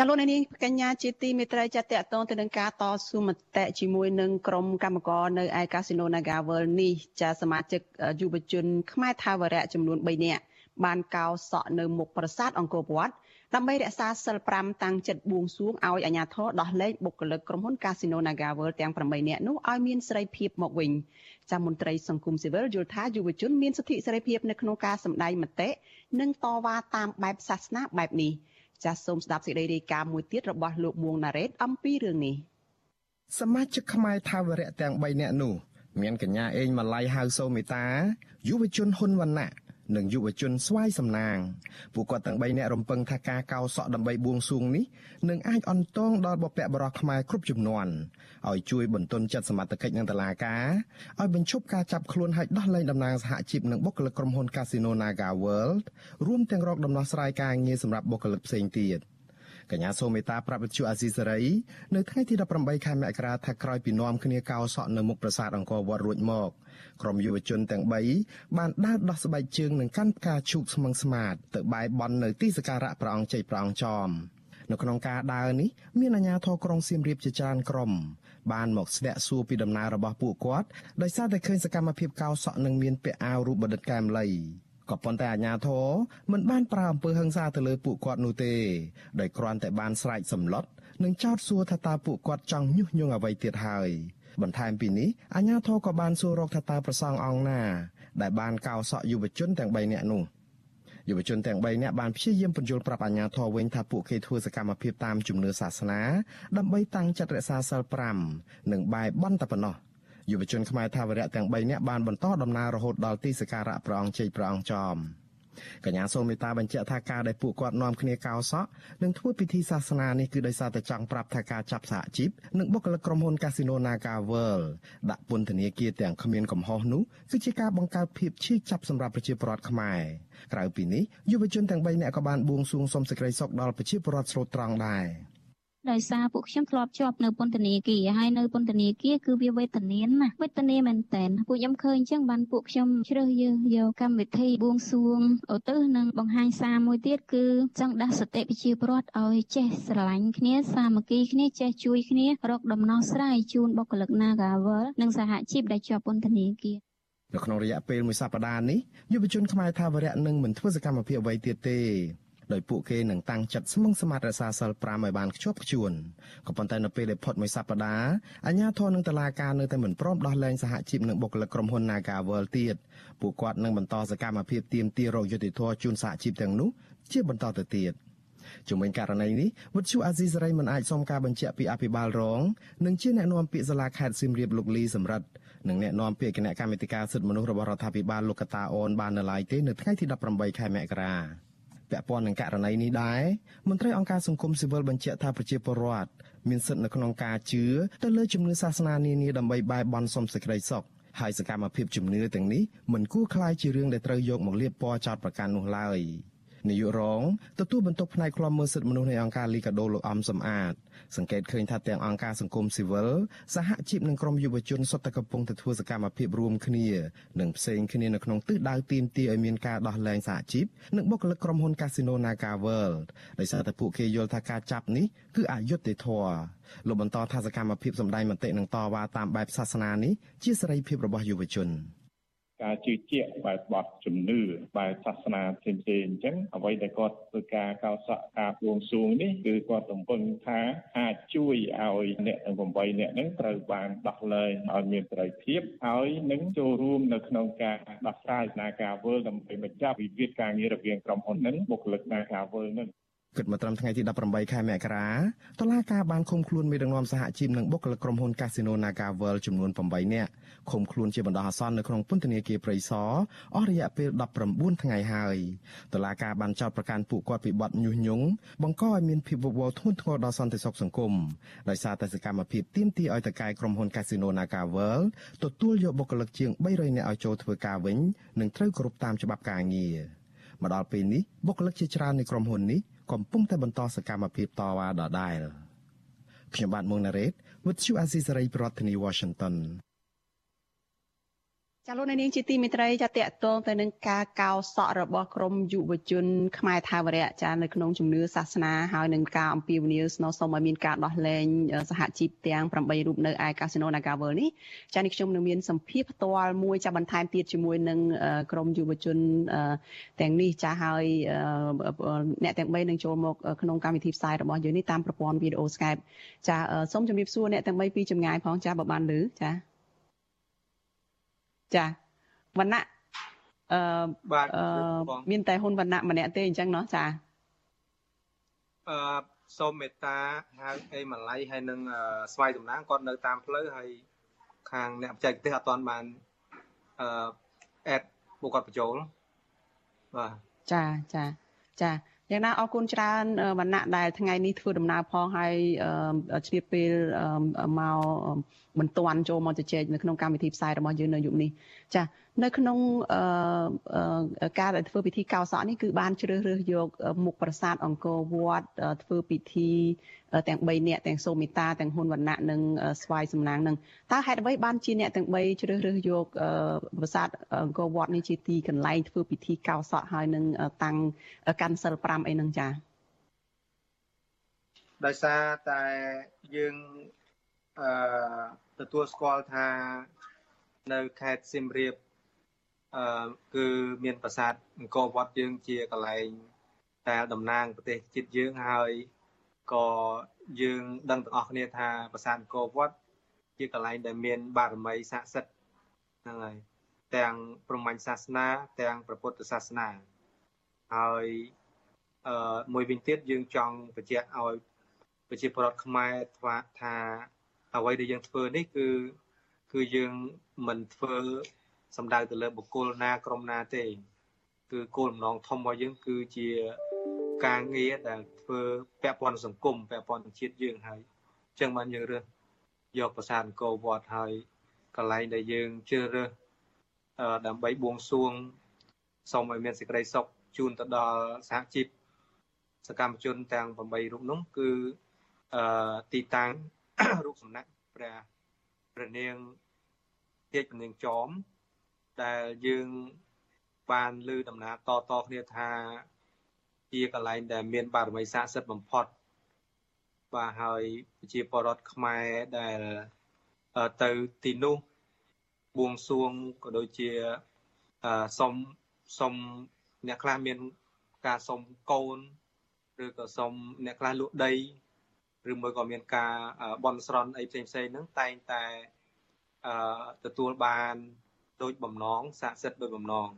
ចាលោកនាងកញ្ញាជាទីមេត្រីចាតតងទៅនឹងការតស៊ូមតិជាមួយនឹងក្រុមកម្មករនៅឯកាស៊ីណូ Naga World នេះចាសមាជិកយុវជនខ្មែរថាវរៈចំនួន3នាក់បានកោសក់នៅមុខប្រាសាទអង្គរវត្តដើម្បីរក្សាសិល5តាំងចិត្តបួងសួងឲ្យអាជ្ញាធរដោះលែងបុគ្គលិកក្រុមហ៊ុន Casino Naga World ទាំង8នាក់នោះឲ្យមានសេរីភាពមកវិញចាំមន្ត្រីសង្គមស៊ីវិលយល់ថាយុវជនមានសិទ្ធិសេរីភាពនៅក្នុងការសម្ដែងមតិនិងតវ៉ាតាមបែបសាសនាបែបនេះ។ ចាសសូមស្ដាប់សេចក្តីរាយការណ៍មួយទៀតរបស់លោកមួងណារ៉េតអំពីរឿងនេះសមាជិកខ្មែរថាវរៈទាំង3នាក់នោះមានកញ្ញាអេងម៉ាឡៃហៅសូមេតាយុវជនហ៊ុនវណ្ណៈ និងយុវជនស្វាយសំណាងពួកគាត់ទាំង3នាក់រំពឹងថាការកោសក់ដើម្បីបួងសួងនេះនឹងអាចអន្តងដល់បព្វបរោះខ្មែរគ្រប់ចំនួនឲ្យជួយបន្ទន់ចិត្តសមត្ថកិច្ចនឹងតឡាការឲ្យបញ្ឈប់ការចាប់ខ្លួនហើយដោះលែងតំណាងសហជីពនិងបុគ្គលិកក្រុមហ៊ុន Casino Naga World រួមទាំងរកដំណោះស្រាយការងារសម្រាប់បុគ្គលិកផ្សេងទៀត។ កញ្ញាសូមេតាប្រាប់វិទ្យុអាស៊ីសេរីនៅថ្ងៃទី18ខែមករាថាក្រោយពីនាំគ្នាកោសក់នៅមុខប្រាសាទអង្គរវត្តរួចមកក្រុមយុវជនទាំង3បានដើរដោះស្បែកជើងនិងកាន់ផ្កាឈូកស្មឹងស្មាតទៅបែរបន់នៅទីសក្ការៈព្រះអង្គជ័យព្រះអង្គចោមនៅក្នុងការដើរនេះមានអាជ្ញាធរក្រុងសៀមរាបជាច្រើនក្រុមបានមកស្ទាក់សួរពីដំណើររបស់ពួកគាត់ដោយសារតែឃើញសកម្មភាពកោសក់នឹងមានពាក់អាវរូបបណ្ឌិតកែមលី ក៏ប៉ុន្តែអាជ្ញាធរមិនបានប្រើអំពើហិង្សាទៅលើពួកគាត់នោះទេដោយគ្រាន់តែបានស្រែកសម្លុតនិងចោទសួរថាតើពួកគាត់ចង់ញុះញង់អ្វីទៀតហើយបន្ថែមពីនេះអាជ្ញាធរក៏បានសួររកថាតើប្រសងអង្គណា ដែលបានកោសក់យុវជនទាំង3នាក់នោះយុវជនទាំង3នាក់បានព្យាយាមបញ្យល់ប្រាប់អាជ្ញាធរវិញថាពួកគេធ្វើសកម្មភាពតាមជំនឿសាសនាដើម្បីតាំងចិត្តរក្សាសិល5និងបែបបន្តែប៉ុណ្ណោះ យុវជនខ្មែរថាវរៈទាំង3នាក់បានបន្តដំណើររហូតដល់ទីសក្ការៈព្រះអង្គជ័យព្រះអង្គចោមកញ្ញាសូមមេត្តាបញ្ជាក់ថាការដែលពួកគាត់នាំគ្នាកោសក់និងធ្វើពិធីសាសនានេះគឺដោយសារតែចង់ប្រាប់ថាការចាប់សហជីពនិងបុគ្គលិកក្រុមហ៊ុន Casino Naga World ដាក់ពន្ធនាគារទាំងគ្មានកំហុសនោះគឺជាការបង្កើតភាពឈឺចាប់សម្រាប់ប្រជាពលរដ្ឋខ្មែរក្រៅពីនេះយុវជនទាំង3នាក់ក៏បានបួងសួងសុំសេចក្តីសុខដល់ប្រជាពលរដ្ឋស្រុតត្រង់ដែរ ដោយសារពួកខ្ញុំធ្លាប់ជាប់នៅពន្ធនាគារហើយនៅពន្ធនាគារគឺវាវេទនាណាស់វេទនាមែនតើពួកខ្ញុំឃើញអញ្ចឹងបានពួកខ្ញុំជ្រើសរើសយកកម្មវិធីបួងសួងឧទ្ទិសនិងបង្ហាញសារមួយទៀតគឺចង់ដាស់សតិប្រជាពលរដ្ឋឲ្យចេះស្រឡាញ់គ្នាសាមគ្គីគ្នាចេះជួយគ្នារកដំណោះស្រាយជូនបុគ្គលិក Nagawal និងសហជីពដែលជាប់ពន្ធនាគារនៅក្នុងរយៈពេលមួយសប្តាហ៍នេះយុវជនខ្មែរថាវរៈនឹងមិនធ្វើសកម្មភាពអ្វីទៀតទេ ដោយពួកគេនឹងតាំងចិត្តស្មឹងស្មាតរក្សាសិល5ឲ្យបានខ្ជាប់ខ្ជួនក៏ប៉ុន្តែនៅពេលដែលផុតមួយសប្តាហ៍អាជ្ញាធរនឹងតឡាការនៅតែមិនព្រមដោះលែងសហជីពនិងបុគ្គលិកក្រុមហ៊ុន Naga World ទៀតពួកគាត់នឹងបន្តសកម្មភាពទាមទាររកយុត្តិធម៌ជូនសហជីពទាំងនោះជាបន្តទៅទៀតជំវិញករណីនេះវិទ្យុអាស៊ីសេរីមិនអាចសុំការបញ្ជាក់ពីអភិបាលរងនិងជាអ្នកនាំពាក្យសាលាខេត្តសៀមរាបលោកលីសំរិទ្ធនិងអ្នកនាំពាក្យគណៈកម្មាធិការសិទ្ធិមនុស្សរបស់រដ្ឋាភិបាលលោកកតាអូនបាននៅឡើយទេនៅថ្ងៃទី18ខែមករា ពាក់ព័ន្ធនឹងករណីនេះដែរមន្ត្រីអង្គការសង្គមស៊ីវិលបញ្ជាក់ថាប្រជាពលរដ្ឋមានសិទ្ធិនៅក្នុងការជឿទៅលើជំនឿសាសនានានាដើម្បីបែរបន់សុំសេចក្តីសុខហើយសកម្មភាពជំនឿទាំងនេះមិនគួរក្លាយជារឿងដែលត្រូវយកមកលៀបពណ៌ចោតប្រកាន់នោះឡើយ។ នាយករងទទួលបន្ទុកផ្នែកឃ្លាំមើលសិទ្ធិមនុស្សនៃអង្គការលីកាដូលោកអំសំអាតសង្កេតឃើញថាទាំងអង្គការសង្គមស៊ីវិលសហជីពនិងក្រមយុវជនសុទ្ធតែកំពុងតែធ្វើសកម្មភាពរួមគ្នានិងផ្សេងគ្នានៅក្នុងទិសដៅទាមទារឲ្យមានការដោះលែងសហជីពនិងបុគ្គលិកក្រុមហ៊ុន Casino Naga World ដោយសារតែពួកគេយល់ថាការចាប់នេះគឺអយុត្តិធម៌លោកបន្តថាសកម្មភាពសម្ដែងមតិនិងតវ៉ាតាមបែបសាសនានេះជាសេរីភាពរបស់យុវជន។ ការជឿជាក់បែបបត់ជំនឿបែបសាសនាផ្សេងៗអញ្ចឹងអ្វីដែលគាត់ធ្វើការកោសក់ការបួងសួងនេះគឺគាត់រំពឹងថាអាចជួយឲ្យអ្នកទាំង8អ្នកហ្នឹងត្រូវបានដោះលែងឲ្យមានសេរីភាពហើយនឹងចូលរួមនៅក្នុងការដោះស្រាយស្ថានភាពវើដើម្បីបញ្ចប់វិវាទការងាររវាងក្រុមហ៊ុនហ្នឹងបុគ្គលិកស្ថានភាពវើហ្នឹង គិតមកត្រឹមថ្ងៃទី18ខែមករាតុលាការបានឃុំខ្លួនមេដឹកនាំសហជីពនិងបុគ្គលិកក្រុមហ៊ុន Casino Naga World ចំនួន8នាក់ឃុំខ្លួនជាបណ្ដោះអាសន្ននៅក្នុងពន្ធនាគារព្រៃសរអស់រយៈពេល19ថ្ងៃហើយតុលាការបានចោទប្រកាន់ពួកគាត់ពីបទញុះញង់បង្កឲ្យមានភាពវឹកវរធ្ងន់ធ្ងរដល់សន្តិសុខសង្គមដោយសារតែសកម្មភាពទាមទារឲ្យតកែក្រុមហ៊ុន Casino Naga World ទទួលយកបុគ្គលិកជាង300នាក់ឲ្យចូលធ្វើការវិញនិងត្រូវគោរពតាមច្បាប់ការងារមកដល់ពេលនេះបុគ្គលិកជាច្រើននៃក្រុមហ៊ុននេះ កំពុងតែបន្តសកម្មភាពតវ៉ាដដែលខ្ញុំបាទមុងណារ៉េត With you Azizi ប្រធានាធិបតី Washington ចាលោកនាងជាទីមេត្រីចាតកតងទៅនឹងការកោសក់របស់ក្រមយុវជន ខ្មែរថាវរៈចានៅក្នុងជំនឿសាសនាហើយនឹងការអំពាវនាវស្នើសុំឲ្យមានការដោះលែងសហជីពទាំង8រូបនៅឯកាស៊ីណូ Nagavel នេះចានេះខ្ញុំនឹងមានសម្ភារផ្ទាល់មួយចាបន្ថែមទៀតជាមួយនឹងក្រមយុវជនទាំងនេះចាហើយអ្នកទាំង3នឹងចូលមកក្នុងកម្មវិធីផ្សាយរបស់យើងនេះតាមប្រព័ន្ធវីដេអូ Skype ចាសូមជម្រាបសួរអ្នកទាំង3ពីចម្ងាយផងចាបើបានឮចា ចាវណ្ណៈអឺបាទមានតែហ៊ុនវណ្ណៈម្នាក់ទេអញ្ចឹងเนาะចាអឺសូមមេត្តាហៅអេម៉ាឡៃហើយនឹងស្វ័យតំណាងគាត់នៅតាមផ្លូវហើយខាងអ្នកបច្ចេកទេសអត់ទាន់បានអឺអេតពួកគាត់បញ្ចូលបាទចាចាចា យ៉ាងណាអរគុណច្រើនវណ្ណៈដែលថ្ងៃនេះធ្វើដំណើរផងហើយជ្រាបពេលមកមិនទាន់ចូលមកជជែកនៅក្នុងកម្មវិធីផ្សាយរបស់យើងនៅយុគនេះចា នៅក្នុងការដែលធ្វើពិធីកោសក់នេះគឺបានជ្រើសរើសយកមុខប្រាសាទអង្គរវត្តធ្វើពិធីទាំង3នាក់ទាំងសូមីតាទាំងហ៊ុនវណ្ណៈនិងស្វាយសំណាងនឹងតើហេតុអ្វីបានជាអ្នកទាំង3ជ្រើសរើសយកប្រាសាទអង្គរវត្តនេះជាទីកន្លែងធ្វើពិធីកោសក់ហើយនឹងតាំងកាន់សិល5អីហ្នឹងចា៎ដោយសារតែយើងអឺទទួលស្គាល់ថានៅខេត្តសៀមរាប អឺគឺមានប្រាសាទអង្គរវត្តយើងជាកន្លែងដែលតំណាងប្រទេសជាតិយើងហើយក៏យើងដឹងទាំងអស់គ្នាថាប្រាសាទអង្គរវត្តជាកន្លែងដែលមានបារមីស័ក្តិសិទ្ធិហ្នឹងហើយទាំងព្រហ្មញ្ញសាសនា ទាំងព្រះពុទ្ធសាសនាហើយអឺមួយវិញទៀតយើងចង់បញ្ជាក់ឲ្យប្រជាពលរដ្ឋខ្មែរថាថាអ្វីដែលយើងធ្វើនេះគឺគឺយើងមិនធ្វើ សំដៅទៅលើបុគ្គលណាក្រុមណាទេ គឺគោលបំណងធំរបស់យើង គឺជាការងារដែលធ្វើពាក់ព័ន្ធសង្គមពាក់ព័ន្ធជាតិយើងហើយអញ្ចឹងបានយើងរើសយកប្រាសាទអង្គរវត្តហើយកន្លែងដែលយើងជ្រើសរើសដើម្បីបួងសួងសូមឲ្យមានសេចក្តីសុខជូនទៅដល់សហជីពសកម្មជនទាំង8រូបនោះគឺអឺទីតាំងរូបសំណាក់ព្រះព្រះនាងទេពព្រះនាងចោម ដែលយើងបានលើដំណើរតតគ្នាថាជាកន្លែងដែលមានបារមីស័ក្តិសិទ្ធិបំផុតបាទហើយប្រជាពលរដ្ឋខ្មែរដែលទៅទីនោះបួងសួងក៏ដូចជាសុំសុំអ្នកខ្លះមានការសុំកូនឬក៏សុំអ្នកខ្លះលក់ដីឬមួយក៏មានការបន់ស្រន់អីផ្សេងផ្សេងហ្នឹងតែងតែអឺទទួលបាន ដូចបំណងស័ក្តិសិទ្ធិដូចបំណង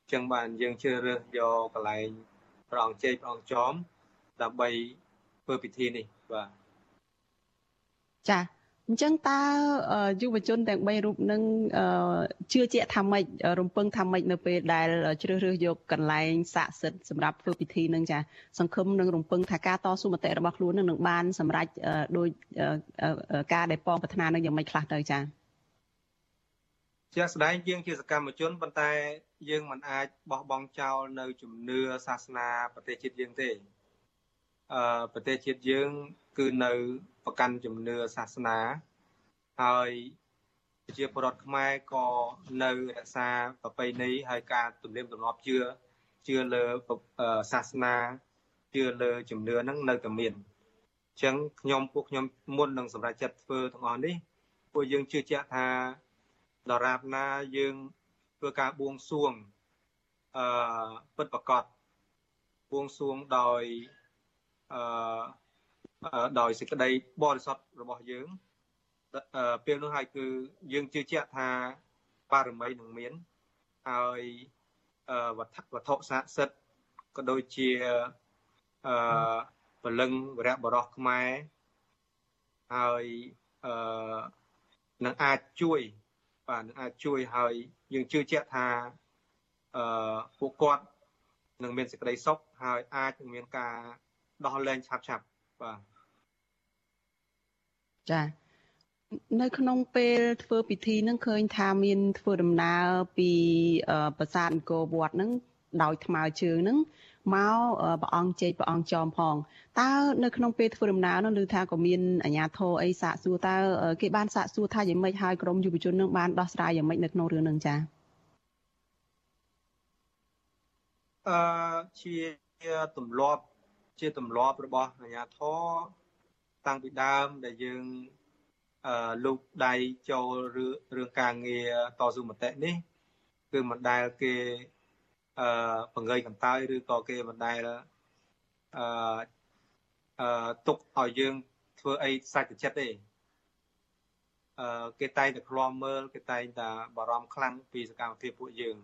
អញ្ចឹងបានយើងជ្រើសរើសយកកន្លែងព្រះអង្គជ័យព្រះអង្គចោមដើម្បីធ្វើពិធីនេះបាទចាអញ្ចឹងតើយុវជនទាំង3រូបនឹងជឿជាក់ថាម៉េចរំពឹងថាម៉េចនៅពេលដែលជ្រើសរើសយកកន្លែងស័ក្តិសិទ្ធិសម្រាប់ធ្វើពិធីនឹងចាសង្ឃឹមនឹងរំពឹងថាការតស៊ូមតិរបស់ខ្លួននឹងបានសម្រេចដោយការដែលប៉ងប្រាថ្នានឹងយ៉ាងម៉េចខ្លះទៅចា ជាក់ស្ដែងយើងជាសកម្មជនប៉ុន្តែ យើងមិនអាចបោះបង់ចោលនៅជំនឿសាសនាប្រទេសជាតិយើងទេអឺប្រទេសជាតិយើង គឺនៅប្រកាន់ជំនឿសាសនាហើយប្រជាពលរដ្ឋខ្មែរក៏នៅរក្សាប្រពៃណីហើយការទំនៀមទម្លាប់ជឿជឿលើសាសនាជឿលើជំនឿហ្នឹងនៅតែមានអញ្ចឹងខ្ញុំពួកខ្ញុំមុននឹងសម្រេចចិត្តធ្វើទាំងអស់នេះពួកយើងជឿជាក់ថា ដរាបណាយើងធ្វើការបួងសួងអឺពិតប្រកបបួងសួងដោយអឺដោយសេចក្តីបរិសុទ្ធរបស់យើងពេលនោះហើយគឺយើងជឿជាក់ថាបារមីនឹងមានហើយវត្ថុវត្ថុស័ក្តិសិទ្ធិក៏ដូចជាអឺពលឹងវរៈបរោះខ្មែរហើយអឺនឹងអាចជួយ បាទនឹងអាចជួយហើយយើងជឿជាក់ថាអឺពួកគាត់នឹងមានសេចក្តីសុខហើយអាចនឹងមានការដោះលែងឆាប់ឆាប់បាទចានៅក្នុងពេលធ្វើពិធីនឹងឃើញថាមានធ្វើដំណើរពីប្រាសាទអង្គរវត្តនឹងដោយថ្មើរជើងនឹង មកព្រះអង្គជ័យព្រះអង្គចោមផងតើនៅក្នុងពេលធ្វើដំណើរនោះឮថាក៏មានអាជ្ញាធរអីសាកសួរតើគេបានសាកសួរថាយ៉ាងម៉េចហើយក្រមយុវជននឹងបានដោះស្រាយយ៉ាងម៉េចនៅក្នុងរឿងនឹងចា៎អឺជាទម្លាប់ជាទម្លាប់របស់អាជ្ញាធរតាំងពីដើមដែលយើងអឺលោកដៃចូលរឿងការងារតស៊ូមតិនេះគឺមិនដែលគេ អឺបង្ើយកន្តើយឬក៏គេមិនដែលអឺអឺទុកឲ្យយើងធ្វើអីសាច់ចិត្តទេអឺគេតែងតែឃ្លាំមើលគេតែងតែបារម្ភខ្លាំងពីសកម្មភាពពួកយើង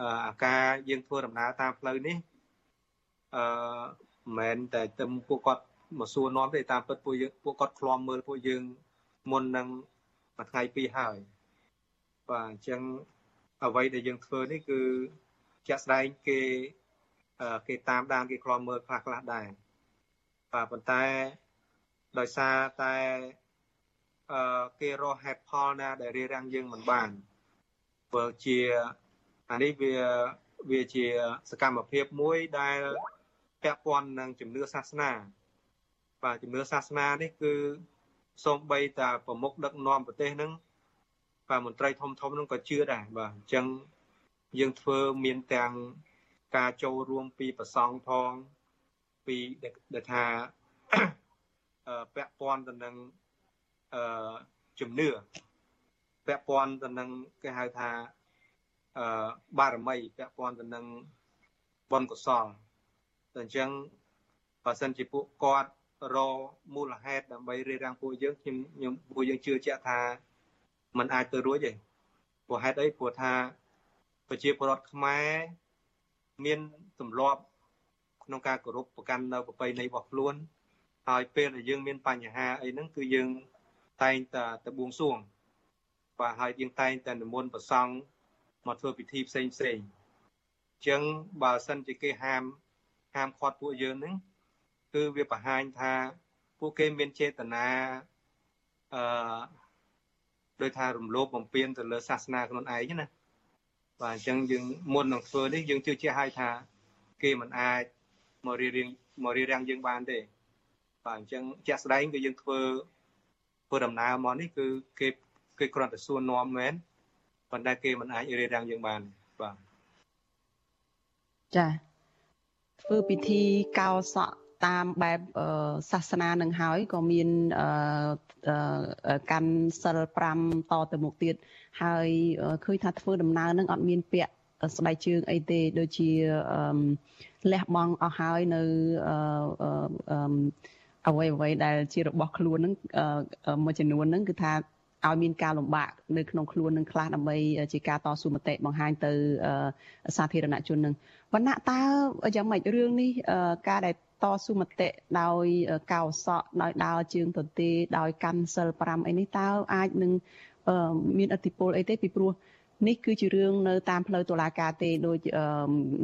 អឺអាការយើងធ្វើដំណើរតាមផ្លូវនេះអឺមិនមែនតែទៅពួកគាត់មកសួរនាំទេតាមពិតពួកយើងពួកគាត់ឃ្លាំមើលពួកយើងមុននឹងមួយថ្ងៃពីរហើយបាទអញ្ចឹងអ្វីដែលយើងធ្វើនេះគឺ ជាក់ស្ដែងគេគេតាមដានគេឃ្លាំមើលខ្លះខ្លះដែរបាទប៉ុន្តែដោយសារតែអឺគេរកហេតុផលណា ដែលរារាំងយើងមិនបានព្រោះជាអានេះវាវាជាសកម្មភាពមួយដែលពាក់ព័ន្ធនឹងជំនឿសាសនា បាទជំនឿសាសនានេះគឺសូម្បីតែប្រមុខដឹកនាំប្រទេសហ្នឹងបាទមន្ត្រីធំធំហ្នឹងក៏ជឿដែរបាទអញ្ចឹង យើងធ្វើមានទាំងការចូលរួមពីប្រសង់ផងពីដែលថាពាក់ព័ន្ធទៅនឹងអឺជំនឿពាក់ព័ន្ធទៅនឹងគេហៅថាអឺបារមីពាក់ព័ន្ធទៅនឹងបុណ្យកុសលតែអញ្ចឹងបើសិនជាពួកគាត់រមូលហេតុដើម្បីរារាំងពួកយើងខ្ញុំខ្ញុំពួកយើងជឿជាក់ថាมันអាចទៅរួចទេព្រោះហេតុអីព្រោះថា ប្រជាពលរដ្ឋខ្មែរមានទម្លាប់ក្នុងការគោរពប្រកាន់នៅប្រពៃណីរបស់ខ្លួនហើយពេលដែលយើងមានបញ្ហាអីហ្នឹងគឺយើងតែងតែទៅបួងសួងបាទហើយយើងតែងតែនិមន្តប្រសង់មកធ្វើពិធីផ្សេងផ្សេងអញ្ចឹងបើសិនជាគេហាមហាមឃាត់ពួកយើងហ្នឹងគឺវាបង្ហាញថាពួកគេមានចេតនាអឺដោយថារំលោភបំពានទៅលើសាសនាខ្លួនឯងណា បាទអញ្ចឹងយើងមុននឹងធ្វើនេះយើងជឿជាក់ហើយថាគេមិនអាចមករៀបរៀងមករៀបរៀងយើងបានទេបាទអញ្ចឹងជាក់ស្ដែងគឺយើងធ្វើធ្វើដំណើរមកនេះគឺគេគេគ្រាន់តែសួរនាំមែនប៉ុន្តែគេមិនអាចរៀបរៀងយើងបានបាទចាធ្វើពិធីកោសក់តាមបែបសាសនានឹងហើយក៏មានកាន់សិល5តទៅមុខទៀត ហើយឃើញថាធ្វើដំណើរនឹងអត់មានពាក់ស្បែកជើងអីទេដូចជាលះបង់អស់ហើយនៅអ្វីអ្វីដែលជារបស់ខ្លួនហ្នឹងមួយចំនួនហ្នឹងគឺថាឲ្យមានការលំបាកនៅក្នុងខ្លួននឹងខ្លះដើម្បីជាការតស៊ូមតិបង្ហាញទៅសាធារណជននឹងវណ្ណៈតើយ៉ាងម៉េចរឿងនេះការដែលតស៊ូមតិដោយកោសក់ដោយដើរជើងទទេដោយកាន់សិល5អីនេះតើអាចនឹង មានអធិពលអីទេពីព្រោះនេះគឺជារឿងនៅតាមផ្លូវតុលាការទេដូច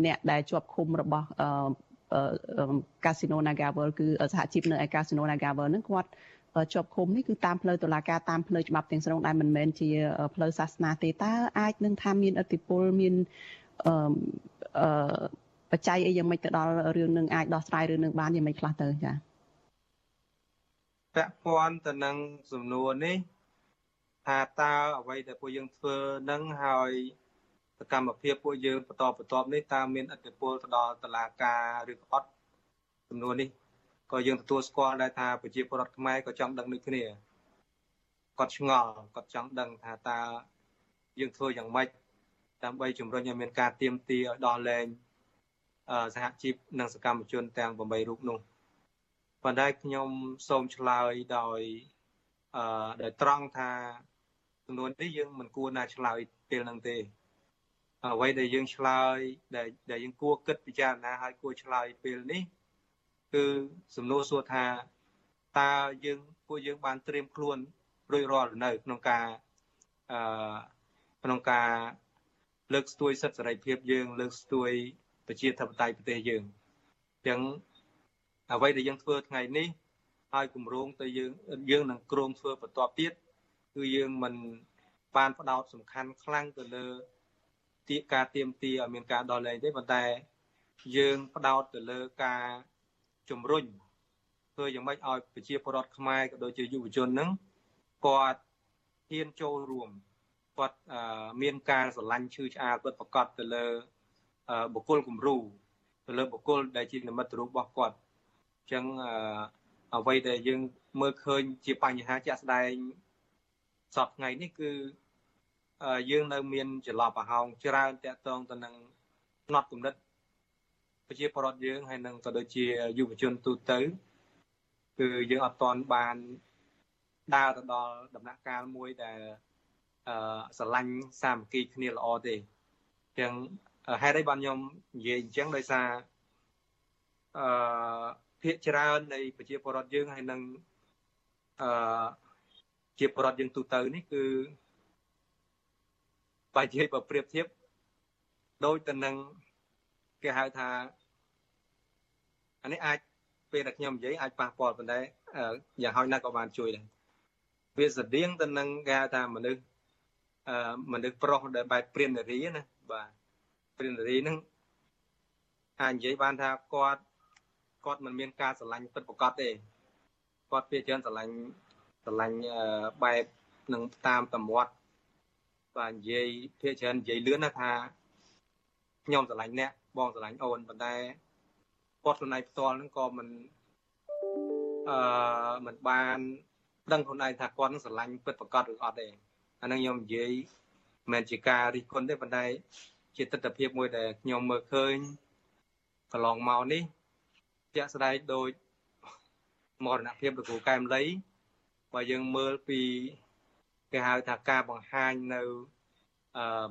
អ្នកដែលជាប់ឃុំរបស់កាស៊ីណូ Nagavel គឺសហជីពនៅឯកាស៊ីណូ Nagavel ហ្នឹងគាត់ជាប់ឃុំនេះគឺតាមផ្លូវតុលាការតាមផ្លូវច្បាប់ទាំងស្រុងដែលមិនមែនជាផ្លូវសាសនាទេតើអាចនឹងថាមានអធិពលមានអឺបច្ច័យអីយ៉ាងម៉េចទៅដល់រឿងនឹងអាចដោះស្រាយរឿងនឹងបានយ៉ាងម៉េចខ្លះទៅចា៎ពាក់ព័ន្ធទៅនឹងសំណួរនេះ ថាតើអ្វីដែលពួកយើងធ្វើនឹងហើយសកម្មភាពពួកយើងបន្តបន្ទាប់នេះតើមានឥទ្ធិពលទៅដល់តឡាការឬក៏អត់សំណួរនេះក៏យើងទទួលស្គាល់ដែរថាប្រជាពលរដ្ឋខ្មែរក៏ចង់ដឹងដូចគ្នាគាត់ឆ្ងល់គាត់ចង់ដឹងថាតើយើងធ្វើយ៉ាងម៉េចដើម្បីជំរុញឲ្យមានការទៀមទាឲ្យដោះលែងសហជីពនិងសកម្មជនទាំង8រូបនោះប៉ុន្តែខ្ញុំសូមឆ្លើយដោយអឺដោយត្រង់ថា ចំនួននេះយើងមិនគួរណាឆ្លើយពេលហ្នឹងទេអ្វីដែលយើងឆ្លើយដែលដែលយើងគួរគិតពិចារណាឲ្យគួរឆ្លើយពេលនេះគឺសំណួរសួរថាតើយើងពួកយើងបានត្រៀមខ្លួនរួចរាល់នៅ ក្នុងការអឺក្នុងការលើកស្ទួយសិទ្ធិសេរីភាពយើង លើកស្ទួយប្រជាធិបតេយ្យប្រទេសយើងអញ្ចឹងអ្វីដែលយើងធ្វើថ្ងៃនេះហើយគម្រោងទៅយើងយើងនឹងគ្រោងធ្វើបន្តទៀត គឺយើងមិនបានផ្ដោតសំខាន់ខ្លាំងទៅលើទីការទៀមទាឲ្យមានការដោះលែងទេប៉ុន្តែ យើងផ្ដោតទៅលើការជំរុញធ្វើយ៉ាងម៉េចឲ្យប្រជាពលរដ្ឋខ្មែរក៏ដូចជាយុវជនហ្នឹងគាត់ហ៊ានចូលរួមគាត់មានការស្រឡាញ់ឈឺឆ្អាលពិតប្រាកដទៅលើបុគ្គលគំរូទៅលើបុគ្គលដែលជានិមិត្តរូបរបស់គាត់អញ្ចឹងអ្វីដែលយើងមើលឃើញជាបញ្ហាជាក់ស្ដែង សពថ្ងៃនេះគឺយើងនៅមានចន្លោះប្រហោងច្រើនតាក់ទងទៅនឹងផ្នត់គំនិតប្រជាពលរដ្ឋយើងហើយនឹងក៏ដូចជាយុវជនទូទៅ គឺយើងអត់ទាន់បានដើរទៅដល់ដំណាក់កាលមួយដែលអឺស្រឡាញ់សាមគ្គីគ្នាល្អទេអញ្ចឹងហេតុអីបានខ្ញុំនិយាយអញ្ចឹងដោយសារអឺភាកច្រើននៃប្រជាពលរដ្ឋយើងហើយនឹងអឺ ជាពលរដ្ឋយើងទូទៅនេះគឺបើនិយាយបើប្រៀបធៀបដូចទៅនឹងគេហៅថាអានេះអាចពេលដែលខ្ញុំនិយាយអាចប៉ះពាល់ប៉ុន្តែយ៉ាងហោចណាស់ក៏បានជួយដែរវាស្តៀងទៅនឹងគេហៅថាមនុស្សអឺមនុស្សប្រុសដែលបែបព្រាននារីណាបាទព្រាននារីហ្នឹងអាចនិយាយបានថាគាត់គាត់មិនមានការស្រឡាញ់ពិតប្រាកដទេគាត់ពីច្រើនស្រឡាញ់ ស្រឡាញ់បែបនឹងតាមតម្រាត់បាទនិយាយភាគច្រើននិយាយលឿនណាថាខ្ញុំស្រឡាញ់អ្នកបងស្រឡាញ់អូនប៉ុន្តែគាត់ខ្លួនឯងផ្ទាល់ហ្នឹងក៏មិនអឺមិនបានដឹងខ្លួនឯងថាគាត់នឹងស្រឡាញ់ពិតប្រាកដឬអត់ទេអាហ្នឹងខ្ញុំនិយាយមិនមែនជាការរិះគន់ទេប៉ុន្តែជាទស្សនវិជ្ជាមួយដែលខ្ញុំមើលឃើញកន្លងមកនេះជាក់ស្ដែងដោយមរណភាពលោកគ្រូកែមលី បើយើងមើលពីគេហៅថាការបង្ហាញនៅអឺ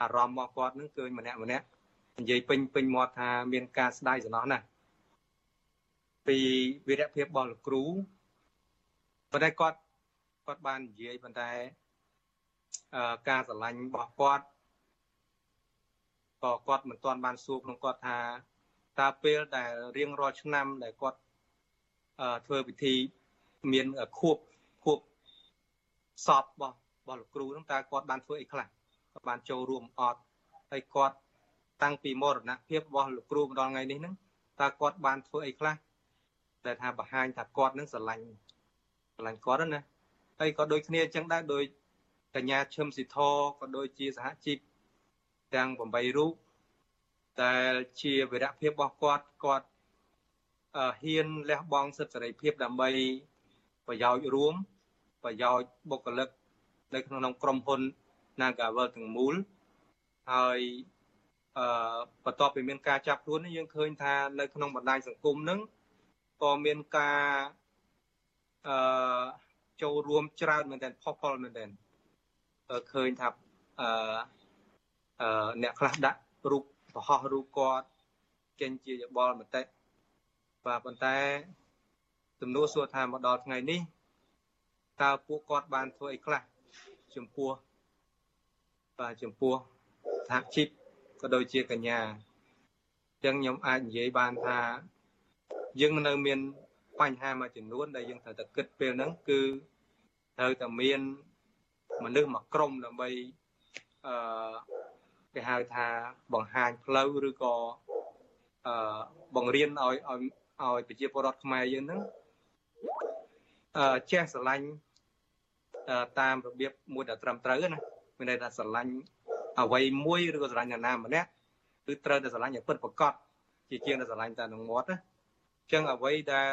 អារម្មណ៍របស់គាត់នឹងគឺម្នាក់ម្នាក់និយាយពេញពេញមាត់ថាមានការស្ដាយសំណោះណាពីវីរភាពរបស់លោកគ្រូប៉ុន្តែគាត់គាត់បាននិយាយប៉ុន្តែអឺការស្រឡាញ់របស់គាត់ក៏គាត់មិនទាន់បានសួរក្នុងគាត់ថាតើពេលដែលរៀងរាល់ឆ្នាំដែលគាត់អឺធ្វើពិធីមានខួបខួប សពរបស់របស់លោកគ្រូហ្នឹងតើគាត់បានធ្វើអីខ្លះគាត់បានចូលរួមអត់ហើយគាត់តាំងពីមរណភាពរបស់លោកគ្រូម្ដងថ្ងៃនេះហ្នឹងតើគាត់បានធ្វើអីខ្លះដែលថាបង្ហាញថាគាត់នឹងស្រឡាញ់ស្រឡាញ់គាត់ណាហើយក៏ដូចគ្នាអញ្ចឹងដែរដោយកញ្ញាឈឹមស៊ីធក៏ដូចជាសហជីពទាំង8រូបដែលជាវីរភាពរបស់គាត់គាត់ហ៊ានលះបង់សិទ្ធិសេរីភាពដើម្បីប្រយោជន៍រួម ប្រយោជន៍បុគ្គលិកនៅក្នុងក្រុមហ៊ុន Nagavel ទាំងមូលហើយអឺបន្ទាប់ពីមានការចាប់ខ្លួននេះយើងឃើញថានៅក្នុងបណ្ដាញសង្គមហ្នឹងក៏មានការអឺចូលរួមច្រើនមែនទែនផុសផុលមែនទែនឃើញថាអឺអឺអ្នកខ្លះដាក់រូបបង្ហោះរូបគាត់ចេញជាយោបល់មតិបាទប៉ុន្តែ ទំនួលសួរថាមកដល់ថ្ងៃនេះ តើពួកគាត់បានធ្វើអីខ្លះចំពោះបាទចំពោះសហជីពក៏ដូចជាកញ្ញាអញ្ចឹងខ្ញុំអាចនិយាយបានថាយើងនៅមានបញ្ហាមួយចំនួនដែលយើងត្រូវតែគិតពេលហ្នឹងគឺត្រូវតែមានមនុស្សមួយក្រុមដើម្បីអឺគេហៅថាបង្ហាញផ្លូវឬក៏អឺបង្រៀនឲ្យឲ្យឲ្យប្រជាពលរដ្ឋខ្មែរយើងហ្នឹងអឺ ចេះស្រឡាញ់តាមរបៀបមួយដែលត្រឹមត្រូវណាមានន័យថាស្រឡាញ់អ្វីមួយឬក៏ស្រឡាញ់អ្នកណាម្នាក់គឺត្រូវតែស្រឡាញ់ឲ្យពិតប្រាកដជាជាងតែស្រឡាញ់តែនឹងមាត់ណាអញ្ចឹងអ្វីដែល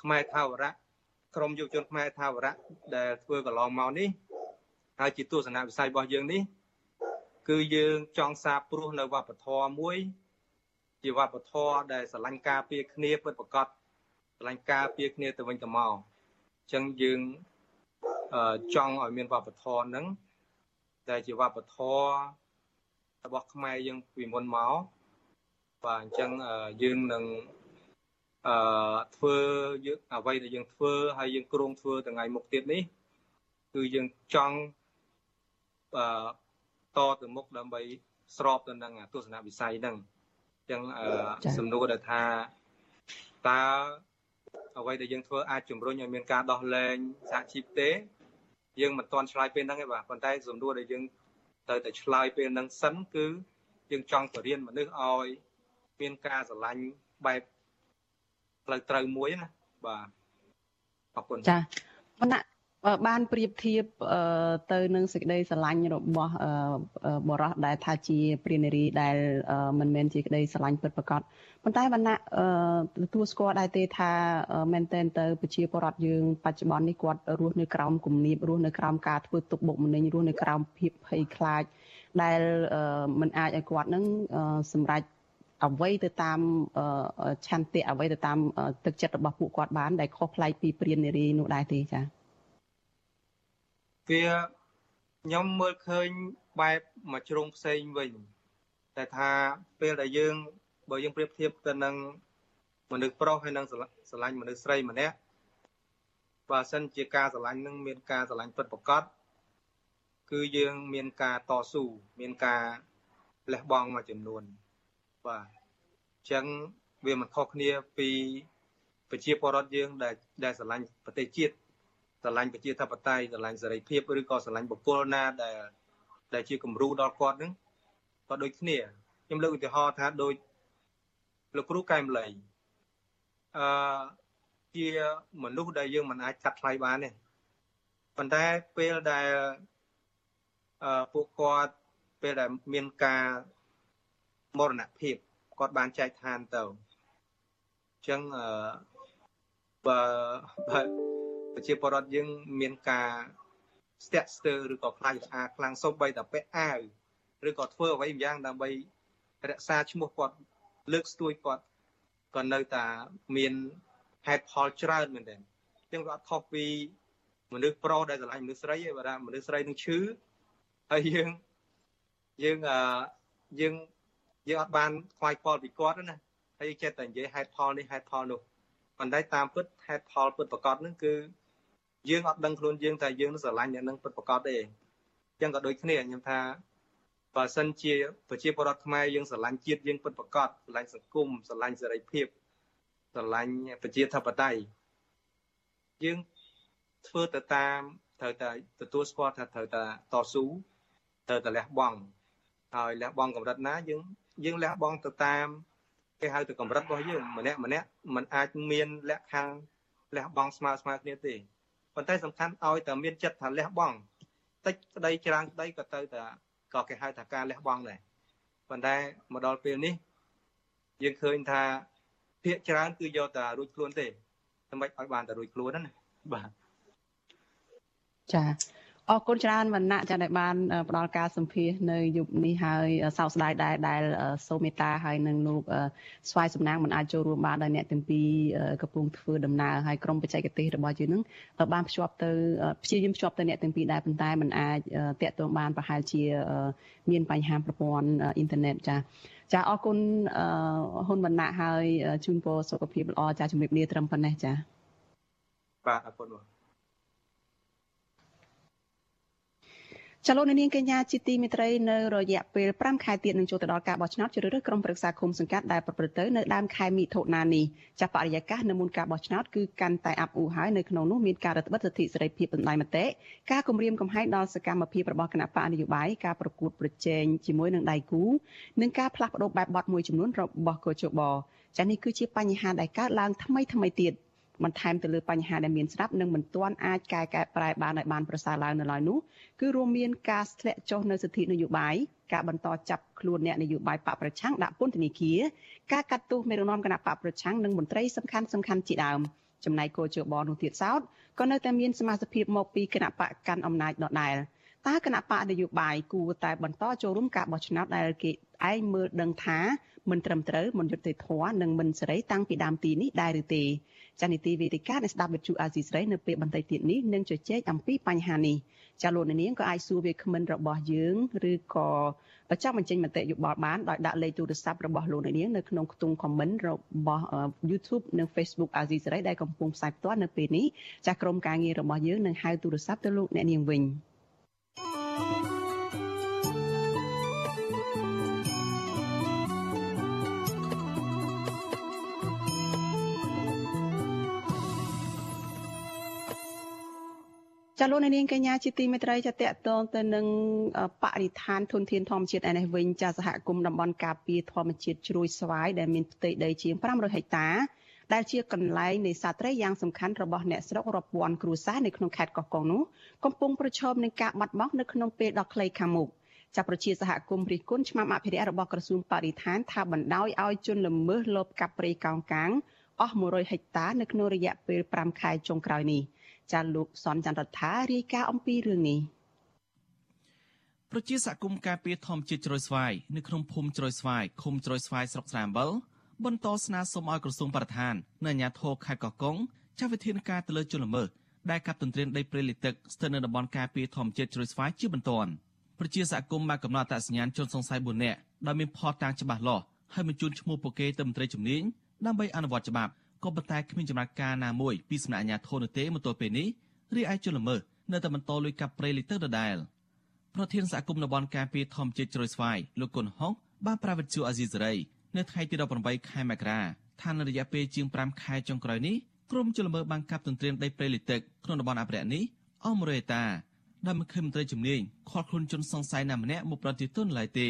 ខ្មែរថាវរៈក្រមយុវជនខ្មែរថាវរៈដែលធ្វើកន្លងមកនេះហើយជាទស្សនវិស័យរបស់យើងនេះ គឺយើងចង់សាបព្រោះនៅវប្បធម៌មួយ ជាវប្បធម៌ដែលស្រឡាញ់ការពារគ្នាពិតប្រាកដ ស្រឡាញ់ការពារគ្នាទៅវិញទៅមកអញ្ចឹងយើងចង់ឲ្យមានវប្បធម៌ហ្នឹងដែលជាវប្បធម៌របស់ខ្មែរយើងពីមុនមកបាទអញ្ចឹងយើងនឹងអឺធ្វើយើងអ្វីដែលយើងធ្វើហើយយើងគ្រោងធ្វើថ្ងៃមុខទៀតនេះ គឺយើងចង់អឺតទៅមុខដើម្បីស្របទៅនឹងទស្សនវិស័យហ្នឹងអញ្ចឹងសំណួរដែលថាតើ អ្វីដែលយើងធ្វើអាចជំរុញឲ្យមានការដោះលែងសហជីពទេយើងមិនទាន់ឆ្លើយពេលហ្នឹងទេបាទប៉ុន្តែសំណួរដែលយើងត្រូវតែឆ្លើយពេលហ្នឹងសិនគឺយើងចង់បរៀនមនុស្សឲ្យមានការស្រឡាញ់បែបផ្លូវត្រូវមួយណាបាទអរគុណចាវណ្ណៈ បានប្រៀបធៀបទៅនឹងសេចក្តីស្រឡាញ់របស់បរោះដែលថាជាព្រានារីដែលមិនមែនជាក្តីស្រឡាញ់ពិតប្រាកដប៉ុន្តែវណ្ណៈទទួលស្គាល់ដែរទេថាមែនតែនទៅប្រជាពលរដ្ឋយើងបច្ចុប្បន្ននេះគាត់រស់នៅក្រោមគំនាបរស់នៅក្រោមការធ្វើទុកបុកម្នេញរស់នៅក្រោមភាពភ័យខ្លាចដែលមិនអាចឲ្យគាត់នឹងសម្រេចអ្វីទៅតាមឆន្ទៈអ្វីទៅតាមទឹកចិត្តរបស់ពួកគាត់បានដែលខុសប្លែកពីព្រាននារីនោះដែរទេចា៎ វាខ្ញុំមើលឃើញបែបមួយជ្រុងផ្សេងវិញតែថាពេលដែលយើងបើយើងប្រៀបធៀបទៅនឹងមនុស្សប្រុសហើយនឹងស្រឡាញ់មនុស្សស្រីម្នាក់បើសិនជាការស្រឡាញ់នឹងមានការស្រឡាញ់ពិតប្រាកដគឺយើងមានការតស៊ូមានការលះបង់មួយចំនួនបាទអញ្ចឹងវាមិនខុសគ្នាពីប្រជាពលរដ្ឋយើងដែលដែលស្រឡាញ់ប្រទេសជាតិ ស្រឡាញ់ប្រជាធិបតេយ្យស្រឡាញ់សេរីភាពឬក៏ស្រឡាញ់បុគ្គលណាដែលដែលជាគំរូដល់គាត់នឹងក៏ដូចគ្នាខ្ញុំលើកឧទាហរណ៍ថាដូចលោកគ្រូកែមលីអឺជាមនុស្សដែលយើងមិនអាចកាត់ថ្លៃបានទេប៉ុន្តែពេលដែលអឺពួកគាត់ពេលដែលមានការមរណភាពគាត់បានចែកឋានទៅអញ្ចឹងអឺបើបើ ប្រជាពលរដ្ឋយើងមានការស្ទាក់ស្ទើរឬក៏ខ្លាចរអាខ្លាំងសូម្បីតែពាក់អាវឬក៏ធ្វើអ្វីម្យ៉ាងដើម្បីរក្សាឈ្មោះគាត់លើកស្ទួយគាត់ក៏នៅតែមានហេតុផលច្រើនមែនទែនអញ្ចឹងវាអត់ខុសពីមនុស្សប្រុសដែលស្រឡាញ់មនុស្សស្រីទេបើថាមនុស្សស្រីនឹងឈឺហើយយើងយើងអឺយើងយើងអត់បានខ្វាយខ្វល់ពីគាត់ណាហើយចេះតែនិយាយហេតុផលនេះហេតុផលនោះប៉ុន្តែតាមពិតហេតុផលពិតប្រកបនឹងគឺ យើងអត់ដឹងខ្លួនយើងថាយើងនឹងស្រឡាញ់អ្នកនឹងពិតប្រកបទេអញ្ចឹងក៏ដូចគ្នាខ្ញុំថាបើសិនជាប្រជាពលរដ្ឋខ្មែរយើងស្រឡាញ់ជាតិយើងពិតប្រកបស្រឡាញ់សង្គមស្រឡាញ់សេរីភាពស្រឡាញ់ប្រជាធិបតេយ្យយើងធ្វើទៅតាមត្រូវតែទទួលស្គាល់ថាត្រូវតែតស៊ូត្រូវតែលះបង់ហើយលះបង់កម្រិតណាយើងយើងលះបង់ទៅតាមគេហៅទៅកម្រិតរបស់យើងម្នាក់ម្នាក់มันអាចមានលក្ខខណ្ឌលះបង់ស្មើស្មើគ្នាទេ ប៉ុន្តែសំខាន់ឲ្យតែមានចិត្តថាលះបង់តិចក្តីច្រើនក្តីក៏ទៅតែក៏គេហៅថាការលះបង់ដែរប៉ុន្តែមកដល់ពេលនេះយើងឃើញថាភាកច្រើនគឺយកតែរួចខ្លួនទេសម្រាប់ឲ្យបានតែរួចខ្លួនណាបាទចា អរគុណច្រើនវណ្ណៈចាដែលបានផ្ដល់ការសម្ភាសនៅយុគនេះហើយសោកស្ដាយដែរដែលសូមេតាហើយនឹងលោកស្វាយសំណាងមិនអាចចូលរួមបានដោយអ្នកទាំងពីរកំពុងធ្វើដំណើរហើយក្រុមបច្ចេកទេសរបស់យើងនឹងបានភ្ជាប់ទៅព្យាយាមភ្ជាប់ទៅអ្នកទាំងពីរដែរប៉ុន្តែមិនអាចតាក់ទងបានប្រហែលជាមានបញ្ហាប្រព័ន្ធអ៊ីនធឺណិតចាចាអរគុណហ៊ុនវណ្ណៈហើយជូនពរសុខភាពល្អចាជំរាបលាត្រឹមប៉ុណ្ណេះចាបាទអរគុណបង ចលនានាងកញ្ញាជាទីមេត្រីនៅរយៈពេល5ខែទៀតនឹងចូលទៅដល់ការបោះឆ្នោតជ្រើសរើសក្រុមប្រឹក្សាឃុំសង្កាត់ដែលប្រព្រឹត្តទៅនៅដើមខែមិថុនានេះចាប់បរិយាកាសនៅមុនការបោះឆ្នោតគឺកាន់តែអាប់អ៊ូហើយនៅក្នុងនោះមានការរដ្ឋបិទសិទ្ធិសេរីភាពបណ្ដាញមតិការគម្រាមកំហែងដល់សកម្មភាពរបស់គណៈបកនយោបាយការប្រកួតប្រជែងជាមួយនឹងដៃគូនិងការផ្លាស់ប្តូរបែបបទមួយចំនួនរបស់កោជបចានេះគឺជាបញ្ហាដែលកើតឡើងថ្មីថ្មីទៀត បន្ថែមទៅលើបញ្ហាដែលមានស្រាប់និងមិនទាន់អាចកែកែប្រែបានឲ្យបានប្រសើរឡើងនៅឡើយនោះគឺរួមមានការធ្លាក់ចុះនៅសិទ្ធិនយោបាយការបន្តចាប់ខ្លួនអ្នកនយោបាយបកប្រឆាំងដាក់ពន្ធនាគារការកាត់ទោសមេរងនាំគណៈបកប្រឆាំងនិងមន្ត្រីសំខាន់សំខាន់ជាដើមចំណែកគោជបនោះទៀតសោតក៏នៅតែមានសមាជិកមកពីគណៈបកកាន់អំណាចដដែលតើគណៈបកនយោបាយគួរតែបន្តចូលរួមការបោះឆ្នោតដែលគេឯងមើលដឹងថា មិនត្រឹមត្រូវមិនយុត្តិធម៌និងមិនសេរីតាំងពីដើមទីនេះដែរឬទេចានីតិវេទិកានៃស្ដាប់វិទ្យុអាស៊ីស្រីនៅពេលបន្តិចទៀតនេះនឹងជជែកអំពីបញ្ហានេះចាលោកនាងក៏អាចសួរវាគ្មិនរបស់យើងឬក៏ចាំបញ្ចេញមតិយោបល់បានដោយដាក់លេខទូរស័ព្ទរបស់លោកនាងនៅក្នុងខ្ទង់ comment របស់ YouTube និង Facebook អាស៊ីសេរីដែលកំពុងផ្សាយផ្ទាល់នៅពេលនេះចាក្រុមការងាររបស់យើងនឹងហៅទូរស័ព្ទទៅលោកអ្នកនាងវិញ thank you ចាលោកនាងកញ្ញាជាទីមេត្រីចាតកតងទៅនឹងបរិស្ថានធនធានធម្មជាតិឯនេះវិញចាសហគមន៍តំបន់ការពារធម្មជាតិជ្រួយស្វាយដែលមានផ្ទៃដីជាង500ហិកតាដែលជាកន្លែងនៃសត្វត្រីយ៉ាងសំខាន់របស់អ្នកស្រុករាប់ពាន់គ្រួសារនៅក្នុងខេត្តកោះកុងនោះកំពុងប្រឈមនឹងការបាត់បង់នៅក្នុងពេលដ៏ខ្លីខាងមុខចាប់ប្រជាសហគមន៍រិះគន់ឆ្មាំអភិរក្សរបស់ក្រសួងបរិស្ថានថាបណ្ដោយឲ្យជនល្មើសលបកាប់ព្រៃកោងកាងអស់100ហិកតានៅក្នុងរយៈពេល5ខែចុងក្រោយនេះ។ ចាលោកសនចន្ទរដ្ឋារាយការណ៍អំពីរឿងនេះប្រជាសហគមន៍ការពារធម្មជាតិជ្រោយស្វាយនៅក្នុងភូមិជ្រោយស្វាយឃុំជ្រោយស្វាយស្រុកស្រែអំបិលបន្តស្នើសុំឲ្យក្រសួងបរិស្ថាននិងអាជ្ញាធរខេត្តកោះកុងចាត់វិធានការទៅលើជនល្មើសដែលកាប់ទន្ទ្រានដីព្រៃលិទឹកស្ថិតនៅតំបន់ការពារធម្មជាតិជ្រោយស្វាយជាបន្ទាន់ប្រជាសហគមន៍បានកំណត់អត្តសញ្ញាណជនសង្ស័យ4នាក់ដែលមានផតតាំងច្បាស់លាស់ហើយបញ្ជូនឈ្មោះពួកគេទៅមន្ត្រីជំនាញដើម្បីអនុវត្តច្បាប់ ក៏ប៉ុន្តែគ្មានចំណាត់ការណាមួយពីសំណាក់អាជ្ញាធរនោះទេមកទល់ពេលនេះរីឯជនល្មើសនៅតែបន្តលួចកាប់ព្រៃលិចទឹកដដែលប្រធានសហគមន៍តំបន់ការពារធម្មជាតិជ្រោយស្វាយលោកគុណហុកបានប្រាវិទ្យាអាស៊ីសេរីនៅថ្ងៃទី18ខែមករាថានៅរយៈពេលជាង5ខែចុងក្រោយនេះក្រុមជនល្មើសបានកាប់ទន្ទ្រានដីព្រៃលិចទឹកក្នុងតំបន់អភិរក្សនេះអស់100ហិកតាដែលមិនឃើញមន្ត្រីជំនាញខកខ្លួនជនសង្ស័យណាម្នាក់មកប្រតិទិនឡើយទេ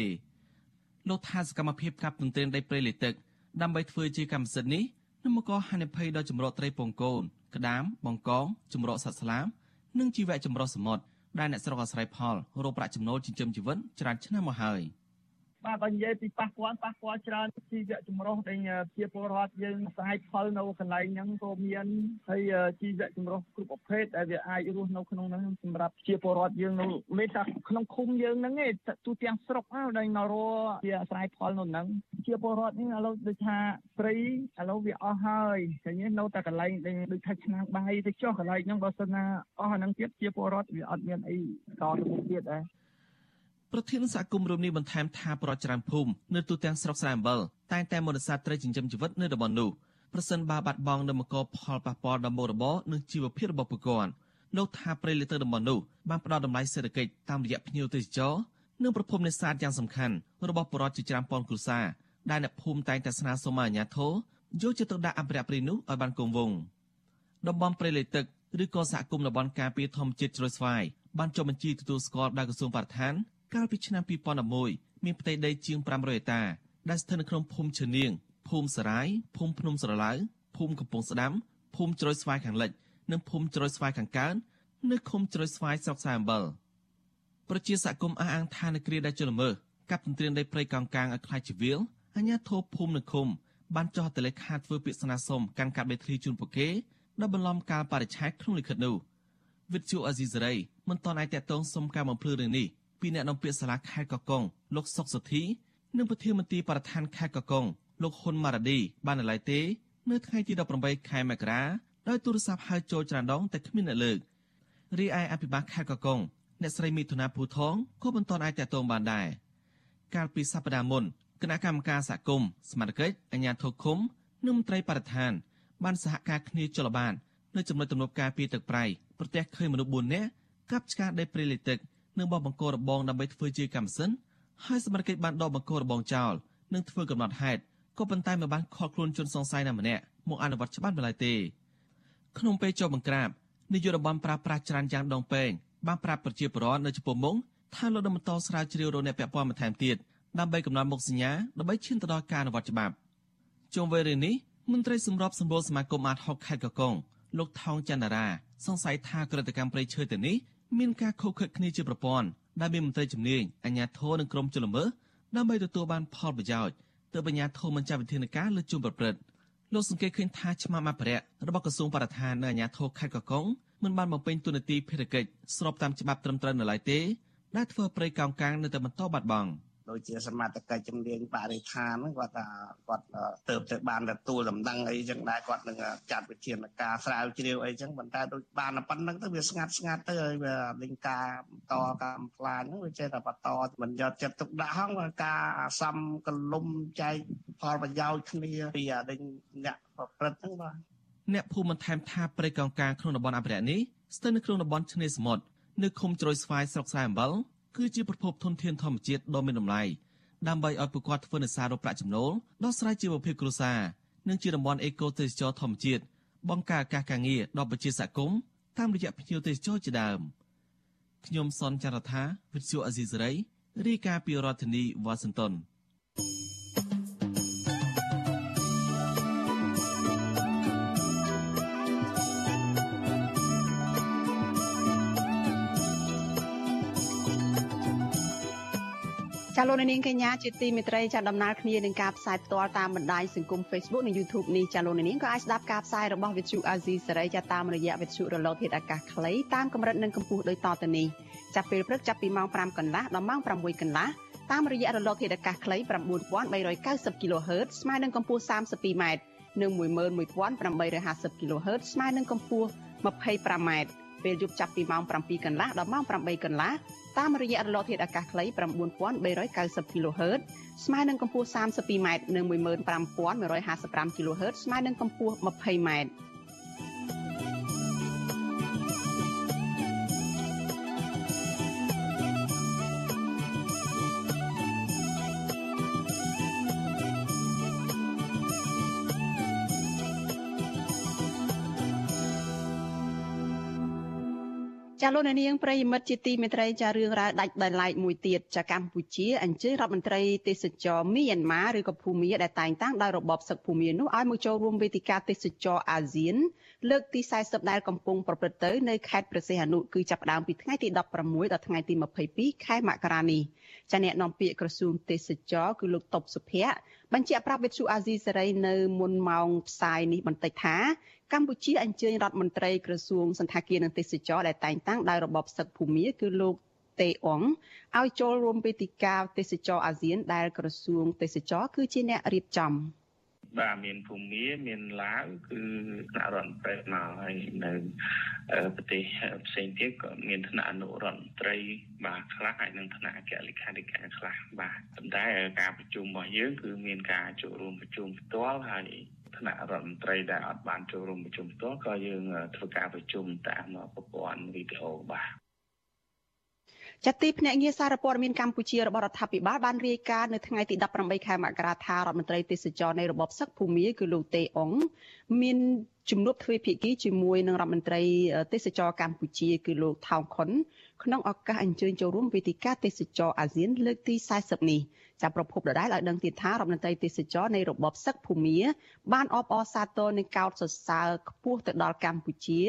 លោកថាសកម្មភាពកាប់ទន្ទ្រានដីព្រៃលិចទឹកដើម្បីធ្វើជាកម្មសិទ្ធិនេះ នឹងមកកហានិភ័យដល់ចម្រោកត្រីពងកូនក្តាមបង្កងចម្រោកសត្វស្លាបនិងជីវៈចម្រុះសមុទ្រដែលអ្នកស្រុកអាស្រ័យផលរកប្រាក់ចំណូលចិញ្ចឹមជីវិតច្រើនឆ្នាំមកហើយ។ បាទបើនិយាយពីប៉ះពាល់ប៉ះពាល់ច្រើនជីវៈចម្រុះដែលជាពលរដ្ឋយើងស្អាយផលនៅកន្លែងហ្នឹងក៏មានហើយជីវៈចម្រុះគ្រប់ប្រភេទដែលវាអាចរស់នៅក្នុងហ្នឹងសម្រាប់ជាពលរដ្ឋយើងនៅមិនថាក្នុងឃុំយើងហ្នឹងទេទូទាំងស្រុកដែលនៅរជាអាស្រ័យផលនៅហ្នឹងជាពលរដ្ឋនេះឥឡូវដូចថាព្រៃឥឡូវវាអស់ហើយឃើញនៅតែកន្លែងដែលដូចថាឆ្នាំងបាយទៅចុះកន្លែងហ្នឹងបើសិនណាអស់អាហ្នឹងទៀតជាពលរដ្ឋវាអត់មានអីតទៅមុខទៀតដែរ ប្រធានសហគមន៍រួមនេះបន្ថែមថាប្រតិច្រើនភូមិនៅទូទាំងស្រុកស្រែអំបិលតែងតែមនសាត្រីចិញ្ចឹមជីវិតនៅតំបន់នោះប្រសិនបើបាត់បង់នៅមកផលប៉ះពាល់ដល់មុខរបរនិងជីវភាពរបស់ពលរដ្ឋលោកថាប្រៃលិទៅតំបន់នោះបានផ្ដល់តម្លៃសេដ្ឋកិច្ចតាមរយៈភ្ញៀវទេសចរនិងប្រភពនេសាទយ៉ាងសំខាន់របស់ប្រជាជនជាច្រើនពាន់គ្រួសារដែលអ្នកភូមិតែងតែស្នើសុំឲ្យអាជ្ញាធរយកចិត្តទុកដាក់អភិរក្សព្រៃនោះឲ្យបានគង់វង្សតំបន់ព្រៃលិទឹកឬក៏សហគមន៍តំបន់ការពារធម្មជាតិជ្រោយស្វាយបានចុះបញ្ជីទទួលស្គាល់ដោយក្រសួងបរិស្ថាន កាលពីឆ្នាំ2011មានផ្ទៃដីជាង500ហិកតាដែលស្ថិតនៅក្នុងភូមិឈើនាងភូមិសរាយភូមិភ្នំស្រឡៅភូមិកំពង់ស្ដាំភូមិជ្រោយស្វាយខាងលិចនិងភូមិជ្រោយស្វាយខាងកើតនៅឃុំជ្រោយស្វាយស្រុកសាអំបិលប្រជាសហគមន៍អះអាងថានៅគ្រាដែលជលមើកັບទន្ទ្រានដីព្រៃកោងកាងឲ្យខ្លាចជីវិលអាជ្ញាធរភូមិនិងឃុំបានចោះទៅលេខាធ្វើពាក្យស្នើសុំកាន់កាប់ដីធ្លីជូនពួកគេដោយបន្លំកាលបរិច្ឆេទក្នុងលិខិតនោះវិទ្យុអាស៊ីសេរីមិនតន់អាចតតងសុំការបំភ្លឺរឿងនេះ ពីអ្នកនាំពាក្យសាលាខេត្តកកុងលោកសុកសុធីនិងប្រធានមន្ត្រីបរដ្ឋានខេត្តកកុងលោកហ៊ុនម៉ារ៉ាឌីបាននៅឡើយទេនៅថ្ងៃទី18ខែមករាដោយទូរស័ព្ទហៅចូលច្រើនដងតែគ្មានអ្នកលើករីឯអភិបាលខេត្តកកុងអ្នកស្រីមិថុនាភូថងក៏មិនទាន់អាចតតងបានដែរកាលពីសប្តាហ៍មុនគណៈកម្មការសហគមន៍សមាជិកអាជ្ញាធរឃុំនិងមន្ត្រីបរិស្ថាន បានសហការគ្នាចលបាននៅចំណុចទំនប់ការពីទឹកប្រៃប្រទះឃើញមនុស្ស4នាក់កាប់ឆ្ការដីព្រៃលិទឹក និងបោះបង្គោលរបងដើម្បីធ្វើជាកម្មសិនហើយសមាជិកបានដកបង្គោលរបងចោលនិងធ្វើកំណត់ហេតុក៏ប៉ុន្តែមិនបានខកខ្លួនជនសង្ស័យណាម្នាក់មកអនុវត្តច្បាប់ឡើយទេក្នុងពេលចុះបង្ក្រាបនាយករដ្ឋមន្ត្រីប្រាស្រ័យច្រើនយ៉ាងដងពេងបានប្រាប់ប្រជាពលរដ្ឋនៅចំពោះមុងថាលោកនឹងបន្តស្រាវជ្រាវរកអ្នកពាក់ព័ន្ធបន្ថែមទៀតដើម្បីកំណត់មុខសញ្ញាដើម្បីឈានទៅដល់ការអនុវត្តច្បាប់ជុំវិញរឿងនេះមន្ត្រីសម្របសម្រួលសមាគមអាត60ខេត្តកកុងលោកថោងចន្ទរាសង្ស័យថាក្រតកម្មព្រៃឈើទៅនេះ មានការខុសខិតគ្នាជាប្រព័ន្ធដែលមានមន្ត្រីជំនាញអាជ្ញាធរនិងក្រុមជលមើដើម្បីទទួលបានផលប្រយោជន៍ទើបអាជ្ញាធរមិនចាត់វិធានការលើជនប្រព្រឹត្តលោកសង្កេតឃើញថាឆ្មាំអភិរក្សរបស់ក្រសួងបរិស្ថាននិងអាជ្ញាធរខេត្តកកុងមិនបានបំពេញតួនាទីភារកិច្ចស្របតាមច្បាប់ត្រឹមត្រូវនៅឡើយទេដែលធ្វើព្រៃកោងកាងនៅតែបន្តបាត់បង់ ដូចជាសមត្ថកិច្ចជំនាញបរិស្ថានហ្នឹងគាត់ថាគាត់ទៅទៅបានទទួលដំណឹងអីចឹងដែរគាត់នឹងចាត់វិធានការស្រាវជ្រាវអីចឹងប៉ុន្តែដូចបានប៉ុណ្្នឹងទៅវាស្ងាត់ស្ងាត់ទៅហើយវាលេងការបន្តកម្មផ្លាញហ្នឹងវាចេះតែបន្តមិនយកចិត្តទុកដាក់ហងការអាសំកលុំចែកផលប្រយោជន៍គ្នាពីអាដេញអ្នកប្រព្រឹត្តហ្នឹងបាទអ្នកភូមិបន្ថែមថាព្រៃកោងកាងក្នុងតំបន់អភិរក្សនេះស្ថិតនៅក្នុងតំបន់ឆ្នេរសមុទ្រនៅឃុំជ្រោយស្វាយស្រុកស្រែអំបិល គឺជាប្រភពធនធានធម្មជាតិដ៏មានតម្លៃដើម្បីឲ្យពួកគាត់ធ្វើនេសាទរកប្រាក់ចំណូលដោះស្រាយជីវភាពគ្រួសារនិងជាតំបន់អេកូទេសចរធម្មជាតិបង្កើតឱកាសការងារដល់ប្រជាសហគមន៍តាមរយៈភ្ញៀវទេសចរជាដើមខ្ញុំសនចន្ទថាវិទ្យុអេស៊ីសរ៉ៃរាយការណ៍ពីរដ្ឋធានីវ៉ាស៊ីនតោន ចាលោកនាងកញ្ញាជាទីមេត្រីចាដំណើរគ្នានឹងការផ្សាយផ្ទាល់តាមបណ្ដាញសង្គម Facebook និង YouTube នេះចាលោកនាងក៏អាចស្ដាប់ការផ្សាយរបស់ Vithu Azizi សេរីចាតាមរយៈ Vithu រលកធាតុអាកាសខ្លីតាមកម្រិតនិងកម្ពស់ដូចតទៅនេះចាប់ពេលព្រឹកចាប់ពីម៉ោង5កន្លះដល់ម៉ោង6កន្លះតាមរយៈរលកធាតុអាកាសខ្លី9390 kHz ស្មើនឹងកម្ពស់ 32m និង11850 kHz ស្មើនឹងកម្ពស់ 25m ពេលយប់ចាប់ពីម៉ោង7កន្លះដល់ម៉ោង8កន្លះ តាមរយៈរលកធាតុអាកាសខ្លី9390 kHz ស្មើនឹងកម្ពស់ 32m និង15155 kHz ស្មើនឹងកម្ពស់ 20m ចាលោកនាងប្រិយមិត្តជាទីមេត្រីចារឿងរ៉ាវដាច់ដោយឡែកមួយទៀតចាកម្ពុជាអញ្ជើញរដ្ឋមន្ត្រីទេសចរមីយ៉ាន់ម៉ាឬក៏ភូមាដែលតែងតាំងដោយរបបសឹកភូមានោះឲ្យមកចូលរួមវេទិកាទេសចរអាស៊ានលើកទី40ដែលកំពុងប្រព្រឹត្តទៅនៅខេត្តព្រះសីហនុគឺចាប់ផ្ដើមពីថ្ងៃទី16ដល់ថ្ងៃទី22ខែមករានេះចាអ្នកនាំពាក្យក្រសួងទេសចរគឺលោកតុបសុភ័ក្របញ្ជាក់ប្រាប់វិទ្យុអាស៊ីសេរីនៅមុនម៉ោងផ្សាយនេះបន្តិចថា កម្ពុជាអញ្ជើញរដ្ឋមន្ត្រីក្រសួងសន្តាគារនិងទេសចរដែលតែងតាំងដោយរបបសឹកភូមាគឺលោកតេអងឲ្យចូលរួមវេទិកាទេសចរអាស៊ានដែលក្រសួងទេសចរគឺជាអ្នករៀបចំ បាទមានភូមាមានឡាវគឺថ្នាក់រដ្ឋមន្ត្រីមកហើយនៅប្រទេសផ្សេងទៀតក៏មានថ្នាក់អនុរដ្ឋមន្ត្រីបាទខ្លះហើយនិងថ្នាក់អគ្គលេខាធិការខ្លះបាទប៉ុន្តែការប្រជុំរបស់យើងគឺមានការចូលរួមប្រជុំផ្ទាល់ហើយថ្នាក់រដ្ឋមន្ត្រីដែលអត់បានចូលរួមប្រជុំផ្ទាល់ក៏យើងធ្វើការប្រជុំតាមប្រព័ន្ធវីដេអូបាទ ចាត់ទីភ្នាក់ងារសារព័ត៌មានកម្ពុជារបស់រដ្ឋាភិបាលបានរាយការណ៍នៅថ្ងៃទី18ខែមករាថារដ្ឋមន្ត្រីទេសចរនៃរបបសឹកភូមាគឺលោកតេអងមានជំនួបទ្វេភាគីជាមួយនឹងរដ្ឋមន្ត្រីទេសចរកម្ពុជាគឺលោកថោងខុនក្នុងឱកាសអញ្ជើញចូលរួមវេទិកាទេសចរអាស៊ានលើកទី40នេះ ចាប់ប្រភពដដែលឲ្យដឹងទៀតថារដ្ឋមន្ត្រីទេសចរនៃរបបសឹកភូមា បានអបអរសាទរនឹងកោតសរសើរខ្ពស់ទៅដល់កម្ពុជា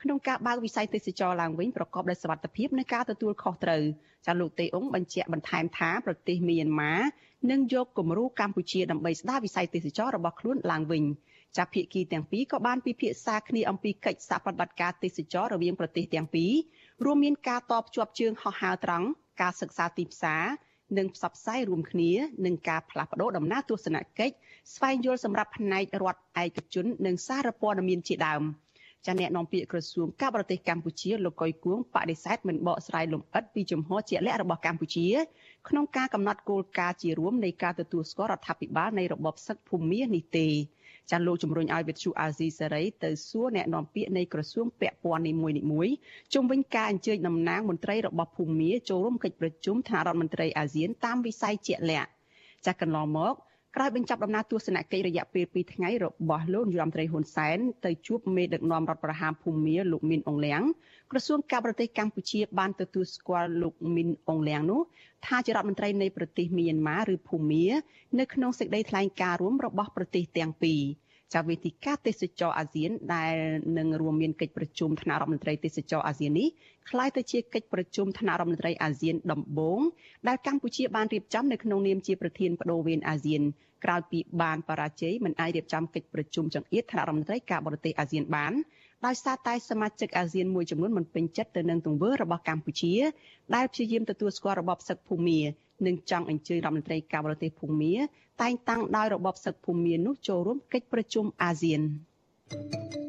ក្នុងការបើកវិស័យទេសចរឡើងវិញប្រកបដោយសុវត្ថិភាពនិងការទទួលខុសត្រូវចាលោកតេអ៊ុងបញ្ជាក់បន្ថែមថាប្រទេសមីយ៉ាន់ម៉ានឹងយកគំរូកម្ពុជាដើម្បីស្ដារវិស័យទេសចររបស់ខ្លួនឡើងវិញចាប់ភាគីទាំងពីរក៏បានពិភាក្សាគ្នាអំពីកិច្ចសហប្រតិបត្តិការទេសចររវាងប្រទេសទាំងពីររួមមានការតបជាប់ជើងហោះហើរត្រង់ការសិក្សាទីផ្សារ និងផ្សព្វផ្សាយរួមគ្នានឹងការផ្លាស់ប្តូរដំណើរទស្សនកិច្ចស្វែងយល់សម្រាប់ផ្នែករដ្ឋឯកជន និងសារព័ត៌មានជាដើមចាអ្នកនាំពាក្យក្រសួងការបរទេសកម្ពុជាលោកកុយគួងបដិសេធមិនបកស្រាយលម្អិតពីជំហរជាក់លាក់របស់កម្ពុជាក្នុងការកំណត់គោលការណ៍ជារួមនៃការទទួលស្គាល់រដ្ឋាភិបាលនៃរបបសឹកភូមានេះទេ ចាលោកជំរុញឲ្យវិទ្យុអាស៊ីសេរីទៅសួរអ្នកនាំពាក្យនៃក្រសួងពាក់ព័ន្ធនីមួយៗជុំវិញការអញ្ជើញតំណាងមន្ត្រីរបស់ភូមាចូលរួមកិច្ចប្រជុំថ្នាក់រដ្ឋមន្ត្រីអាស៊ានតាមវិស័យជាក់លាក់ចាកន្លងមក ក្រោយបញ្ចប់ដំណើរទស្សនកិច្ចរយៈពេល2ថ្ងៃរបស់លោកនាយរដ្ឋមន្ត្រីហ៊ុនសែនទៅជួបមេដឹកនាំរដ្ឋប្រហារភូមាលោកមីនអងលៀងក្រសួងការបរទេសកម្ពុជាបានទទួលស្គាល់លោកមីនអងលៀងនោះថាជារដ្ឋមន្ត្រីនៃប្រទេសមីយ៉ាន់ម៉ាឬភូមា នៅក្នុងសេចក្តីថ្លែងការណ៍រួមរបស់ប្រទេសទាំងពីរ ចាវេទិកាទេសចរអាស៊ានដែលនឹងរួមមានកិច្ចប្រជុំថ្នាក់រដ្ឋមន្ត្រីទេសចរអាស៊ាននេះคล้ายទៅជាកិច្ចប្រជុំថ្នាក់រដ្ឋមន្ត្រីអាស៊ានដំបូងដែលកម្ពុជាបានរៀបចំនៅក្នុងនាមជាប្រធានបដូវវេនអាស៊ានក្រោយពីបានបរាជ័យមិនអាចរៀបចំកិច្ចប្រជុំចង្អៀតថ្នាក់រដ្ឋមន្ត្រីការបរទេសអាស៊ានបានដោយសារតែសមាជិកអាស៊ានមួយចំនួនមិនពេញចិត្តទៅនឹងទង្វើរបស់កម្ពុជា ដែលព្យាយាមទទួលស្គាល់របបសឹកភូមា និងចង់អញ្ជើញរដ្ឋមន្ត្រីការបរទេសភូមាតែងតាំងដោយរបបសឹកភូមានោះចូលរួមកិច្ចប្រជុំអាស៊ាន thank you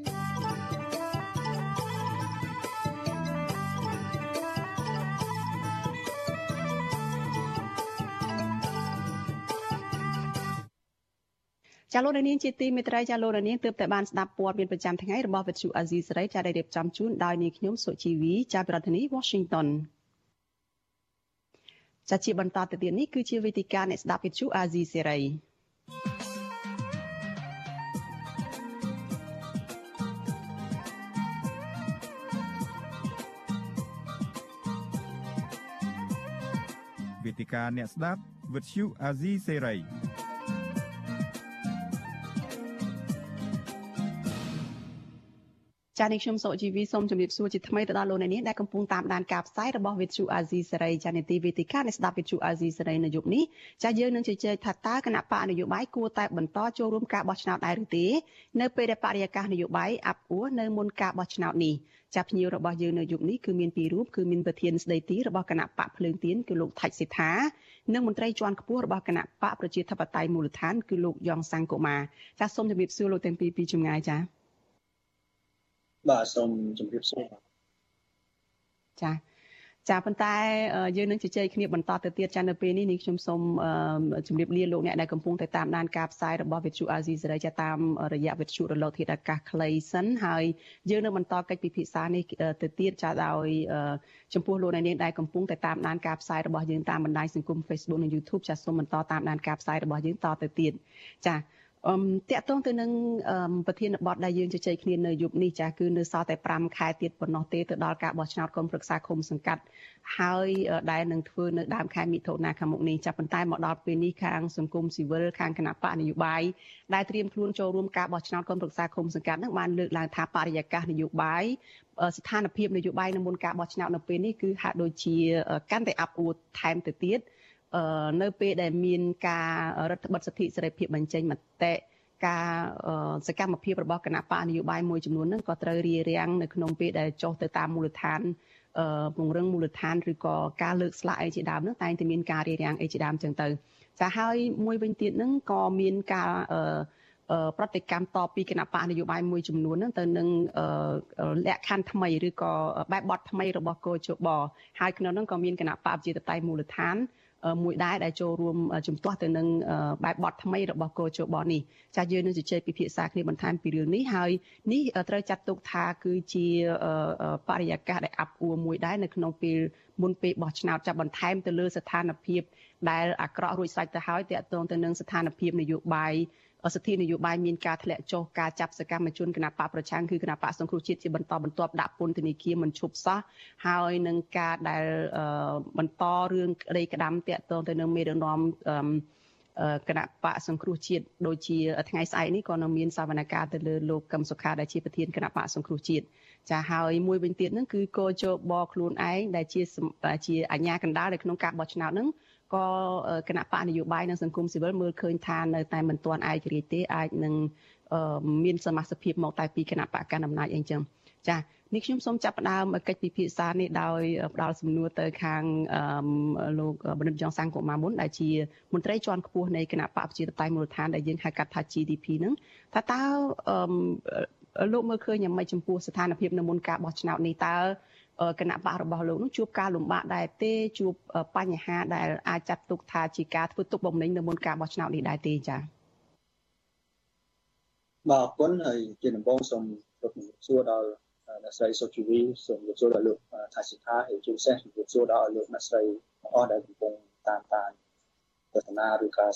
ចាលោកនាងជាទីមេត្រីចាលោកនាងទើបតែបានស្ដាប់ព័ត៌មានប្រចាំថ្ងៃរបស់វិទ្យុអាស៊ីសេរីចាដែលរៀបចំជូនដោយនាងខ្ញុំសុជីវីចាប្រធានាធិបតី Washington ចាជាបន្តទៅទៀតនេះគឺជាវេទិកាអ្នកស្ដាប់វិទ្យុអាស៊ីសេរីវេទិកាអ្នកស្ដាប់វិទ្យុអាស៊ីសេរី ចានេះខ្ញុំសុជីវីសូមជម្រាបសួរជាថ្មីទៅដល់លោកអ្នកនាងដែលកំពុងតាមដានការផ្សាយរបស់ Vithu Azizi សេរីចានីតិវេទិកានៃស្ដាប់ Vithu Azizi សេរីនៅយប់នេះចាយើងនឹងជជែកថាតើគណៈបកនយោបាយគួរតែបន្តចូលរួមការបោះឆ្នោតដែរឬទេនៅពេលដែលបរិយាកាសនយោបាយអាប់អួរនៅមុនការបោះឆ្នោតនេះចាភ្ញៀវរបស់យើងនៅយប់នេះគឺមានពីររូបគឺមានប្រធានស្ដីទីរបស់គណៈបកភ្លើងទៀនគឺលោកថាច់សិដ្ឋានិងមន្ត្រីជាន់ខ្ពស់របស់គណៈបកប្រជាធិបតេយ្យមូលដ្ឋានគឺលោកយ៉ងសង្គមាចាសូមជម្រាបសួរលោកទាំងពីរពីចម្ងាយចា បាទសូមជម្រាបសួរចាចាប៉ុន្តែយើងនឹងជជែកគ្នាបន្តទៅទៀតចានៅពេលនេះនេះខ្ញុំសូមជម្រាបលាលោកអ្នកដែលកំពុងតែតាមដានការផ្សាយរបស់វិទ្យុអាស៊ីសេរីចាតាមរយៈវិទ្យុរលកធាតុអាកាសខ្លីសិនហើយយើងនឹងបន្តកិច្ចពិភាក្សានេះទៅទៀតចាដោយចំពោះលោកអ្នកនាងដែលកំពុងតែតាមដានការផ្សាយរបស់យើងតាមបណ្ដាញសង្គម Facebook និង YouTube ចាសូមបន្តតាមដានការផ្សាយរបស់យើងតទៅទៀតចា អឺតកតងទៅនឹងប្រធានបទដែលយើងជជែកគ្នានៅយប់នេះចាគឺនៅសល់តែ5ខែទៀតប៉ុណ្ណោះទេទៅដល់ការបោះឆ្នោតគុំប្រឹក្សាគុំសង្កាត់ហើយដែលនឹងធ្វើនៅដើមខែមិថុនាខាងមុខនេះចាប៉ុន្តែមកដល់ពេលនេះខាងសង្គមស៊ីវិលខាងគណៈបកនយោបាយដែលត្រៀមខ្លួនចូលរួមការបោះឆ្នោតគុំប្រឹក្សាគុំសង្កាត់នឹងបានលើកឡើងថាបរិយាកាសនយោបាយស្ថានភាពនយោបាយនៅមុនការបោះឆ្នោតនៅពេលនេះគឺហាក់ដូចជាកាន់តែអាប់អួរថែមទៅទៀត នៅពេលដែលមានការរដ្ឋបិទសិទ្ធិសេរីភាពបញ្ចេញមតិការសកម្មភាពរបស់គណៈបកនយោបាយមួយចំនួនហ្នឹងក៏ត្រូវរារាំងនៅក្នុងពេលដែលចុះទៅតាមមូលដ្ឋានពង្រឹងមូលដ្ឋានឬក៏ការលើកស្លាកអីជាដើមហ្នឹងតែងតែមានការរារាំងអីជាដើមចឹងទៅចាហើយមួយវិញទៀតហ្នឹងក៏មានការប្រតិកម្មតពីគណៈបកនយោបាយមួយចំនួនហ្នឹងទៅនឹងលក្ខខណ្ឌថ្មីឬក៏បែបបទថ្មីរបស់កោជបហើយក្នុងហ្នឹងក៏មានគណៈបកប្រជាតៃមូលដ្ឋាន មួយដែរដែលចូលរួមជំទាស់ទៅនឹងបែបបទថ្មីរបស់កោជបនេះចាយើងនឹងជជែកពិភាក្សាគ្នាបន្ថែមពីរឿងនេះហើយនេះត្រូវចាត់ទុកថាគឺជាបរិយាកាសដែលអាប់អួរមួយដែរនៅក្នុងពេលមុនពេលបោះឆ្នោតចាប់បន្ថែមទៅលើស្ថានភាពដែលអាក្រក់រួចស្រេចទៅហើយតាក់ទងទៅនឹងស្ថានភាពនយោបាយ សិទ្ធិនយោបាយមានការធ្លាក់ចុះការចាប់សកម្មជនគណបកប្រឆាំងគឺគណបកសង្គ្រោះជាតិជាបន្តបន្ទាប់ដាក់ពន្ធនាគារមិនឈប់សោះហើយនឹងការដែលបន្តរឿងក្តីក្តាំតាក់ទងទៅនឹងមេដឹកនាំគណៈបកសង្គ្រោះជាតិដូចជាថ្ងៃស្អែកនេះក៏នៅមានសវនកម្មទៅលើលោកកឹមសុខាដែលជាប្រធានគណៈបកសង្គ្រោះជាតិចាហើយមួយវិញទៀតហ្នឹងគឺកោជបខ្លួនឯងដែលជាជាអាញាកណ្ដាលនៅក្នុងការបោះឆ្នោតហ្នឹង ក៏គណៈបកនយោបាយនិងសង្គមស៊ីវិលមើលឃើញថានៅតែមិនទាន់ឯករាជ្យទេអាចនឹងមានសមាជិកភាពមកតែពីគណៈបកកណ្ដាលអំណាចអីចឹងចានេះខ្ញុំសូមចាប់ផ្ដើមកិច្ចពិភាក្សានេះដោយផ្ដល់សំណួរទៅខាងលោកបណ្ឌិតយ៉ងសាំងកុមារមុនដែលជាមន្ត្រីជាន់ខ្ពស់នៃគណៈបកប្រជាធិបតេយ្យមូលដ្ឋានដែលយើងហៅកាត់ថា GDP ហ្នឹងថាតើលោកមើលឃើញយ៉ាងម៉េចចំពោះស្ថានភាពនៅមុនការបោះឆ្នោតនេះតើ គណៈបករបស់លោកនឹងជួបការលំបាកដែរទេជួបបញ្ហាដែលអាចចាត់ទុកថាជាការធ្វើទុកបុកម្នេញនៅមុនការបោះឆ្នោតនេះដែរទេចា៎បាទអរគុណហើយជាដំបូងសូមជម្រាបសួរដល់អ្នកស្រីសុជីវីសូមជម្រាបសួរដល់លោកថាសិដ្ឋាហើយជាពិសេសជម្រាបសួរដល់លោកអ្នកស្រីអស់ដែលកំពុងតាមដានទស្សនាឬការ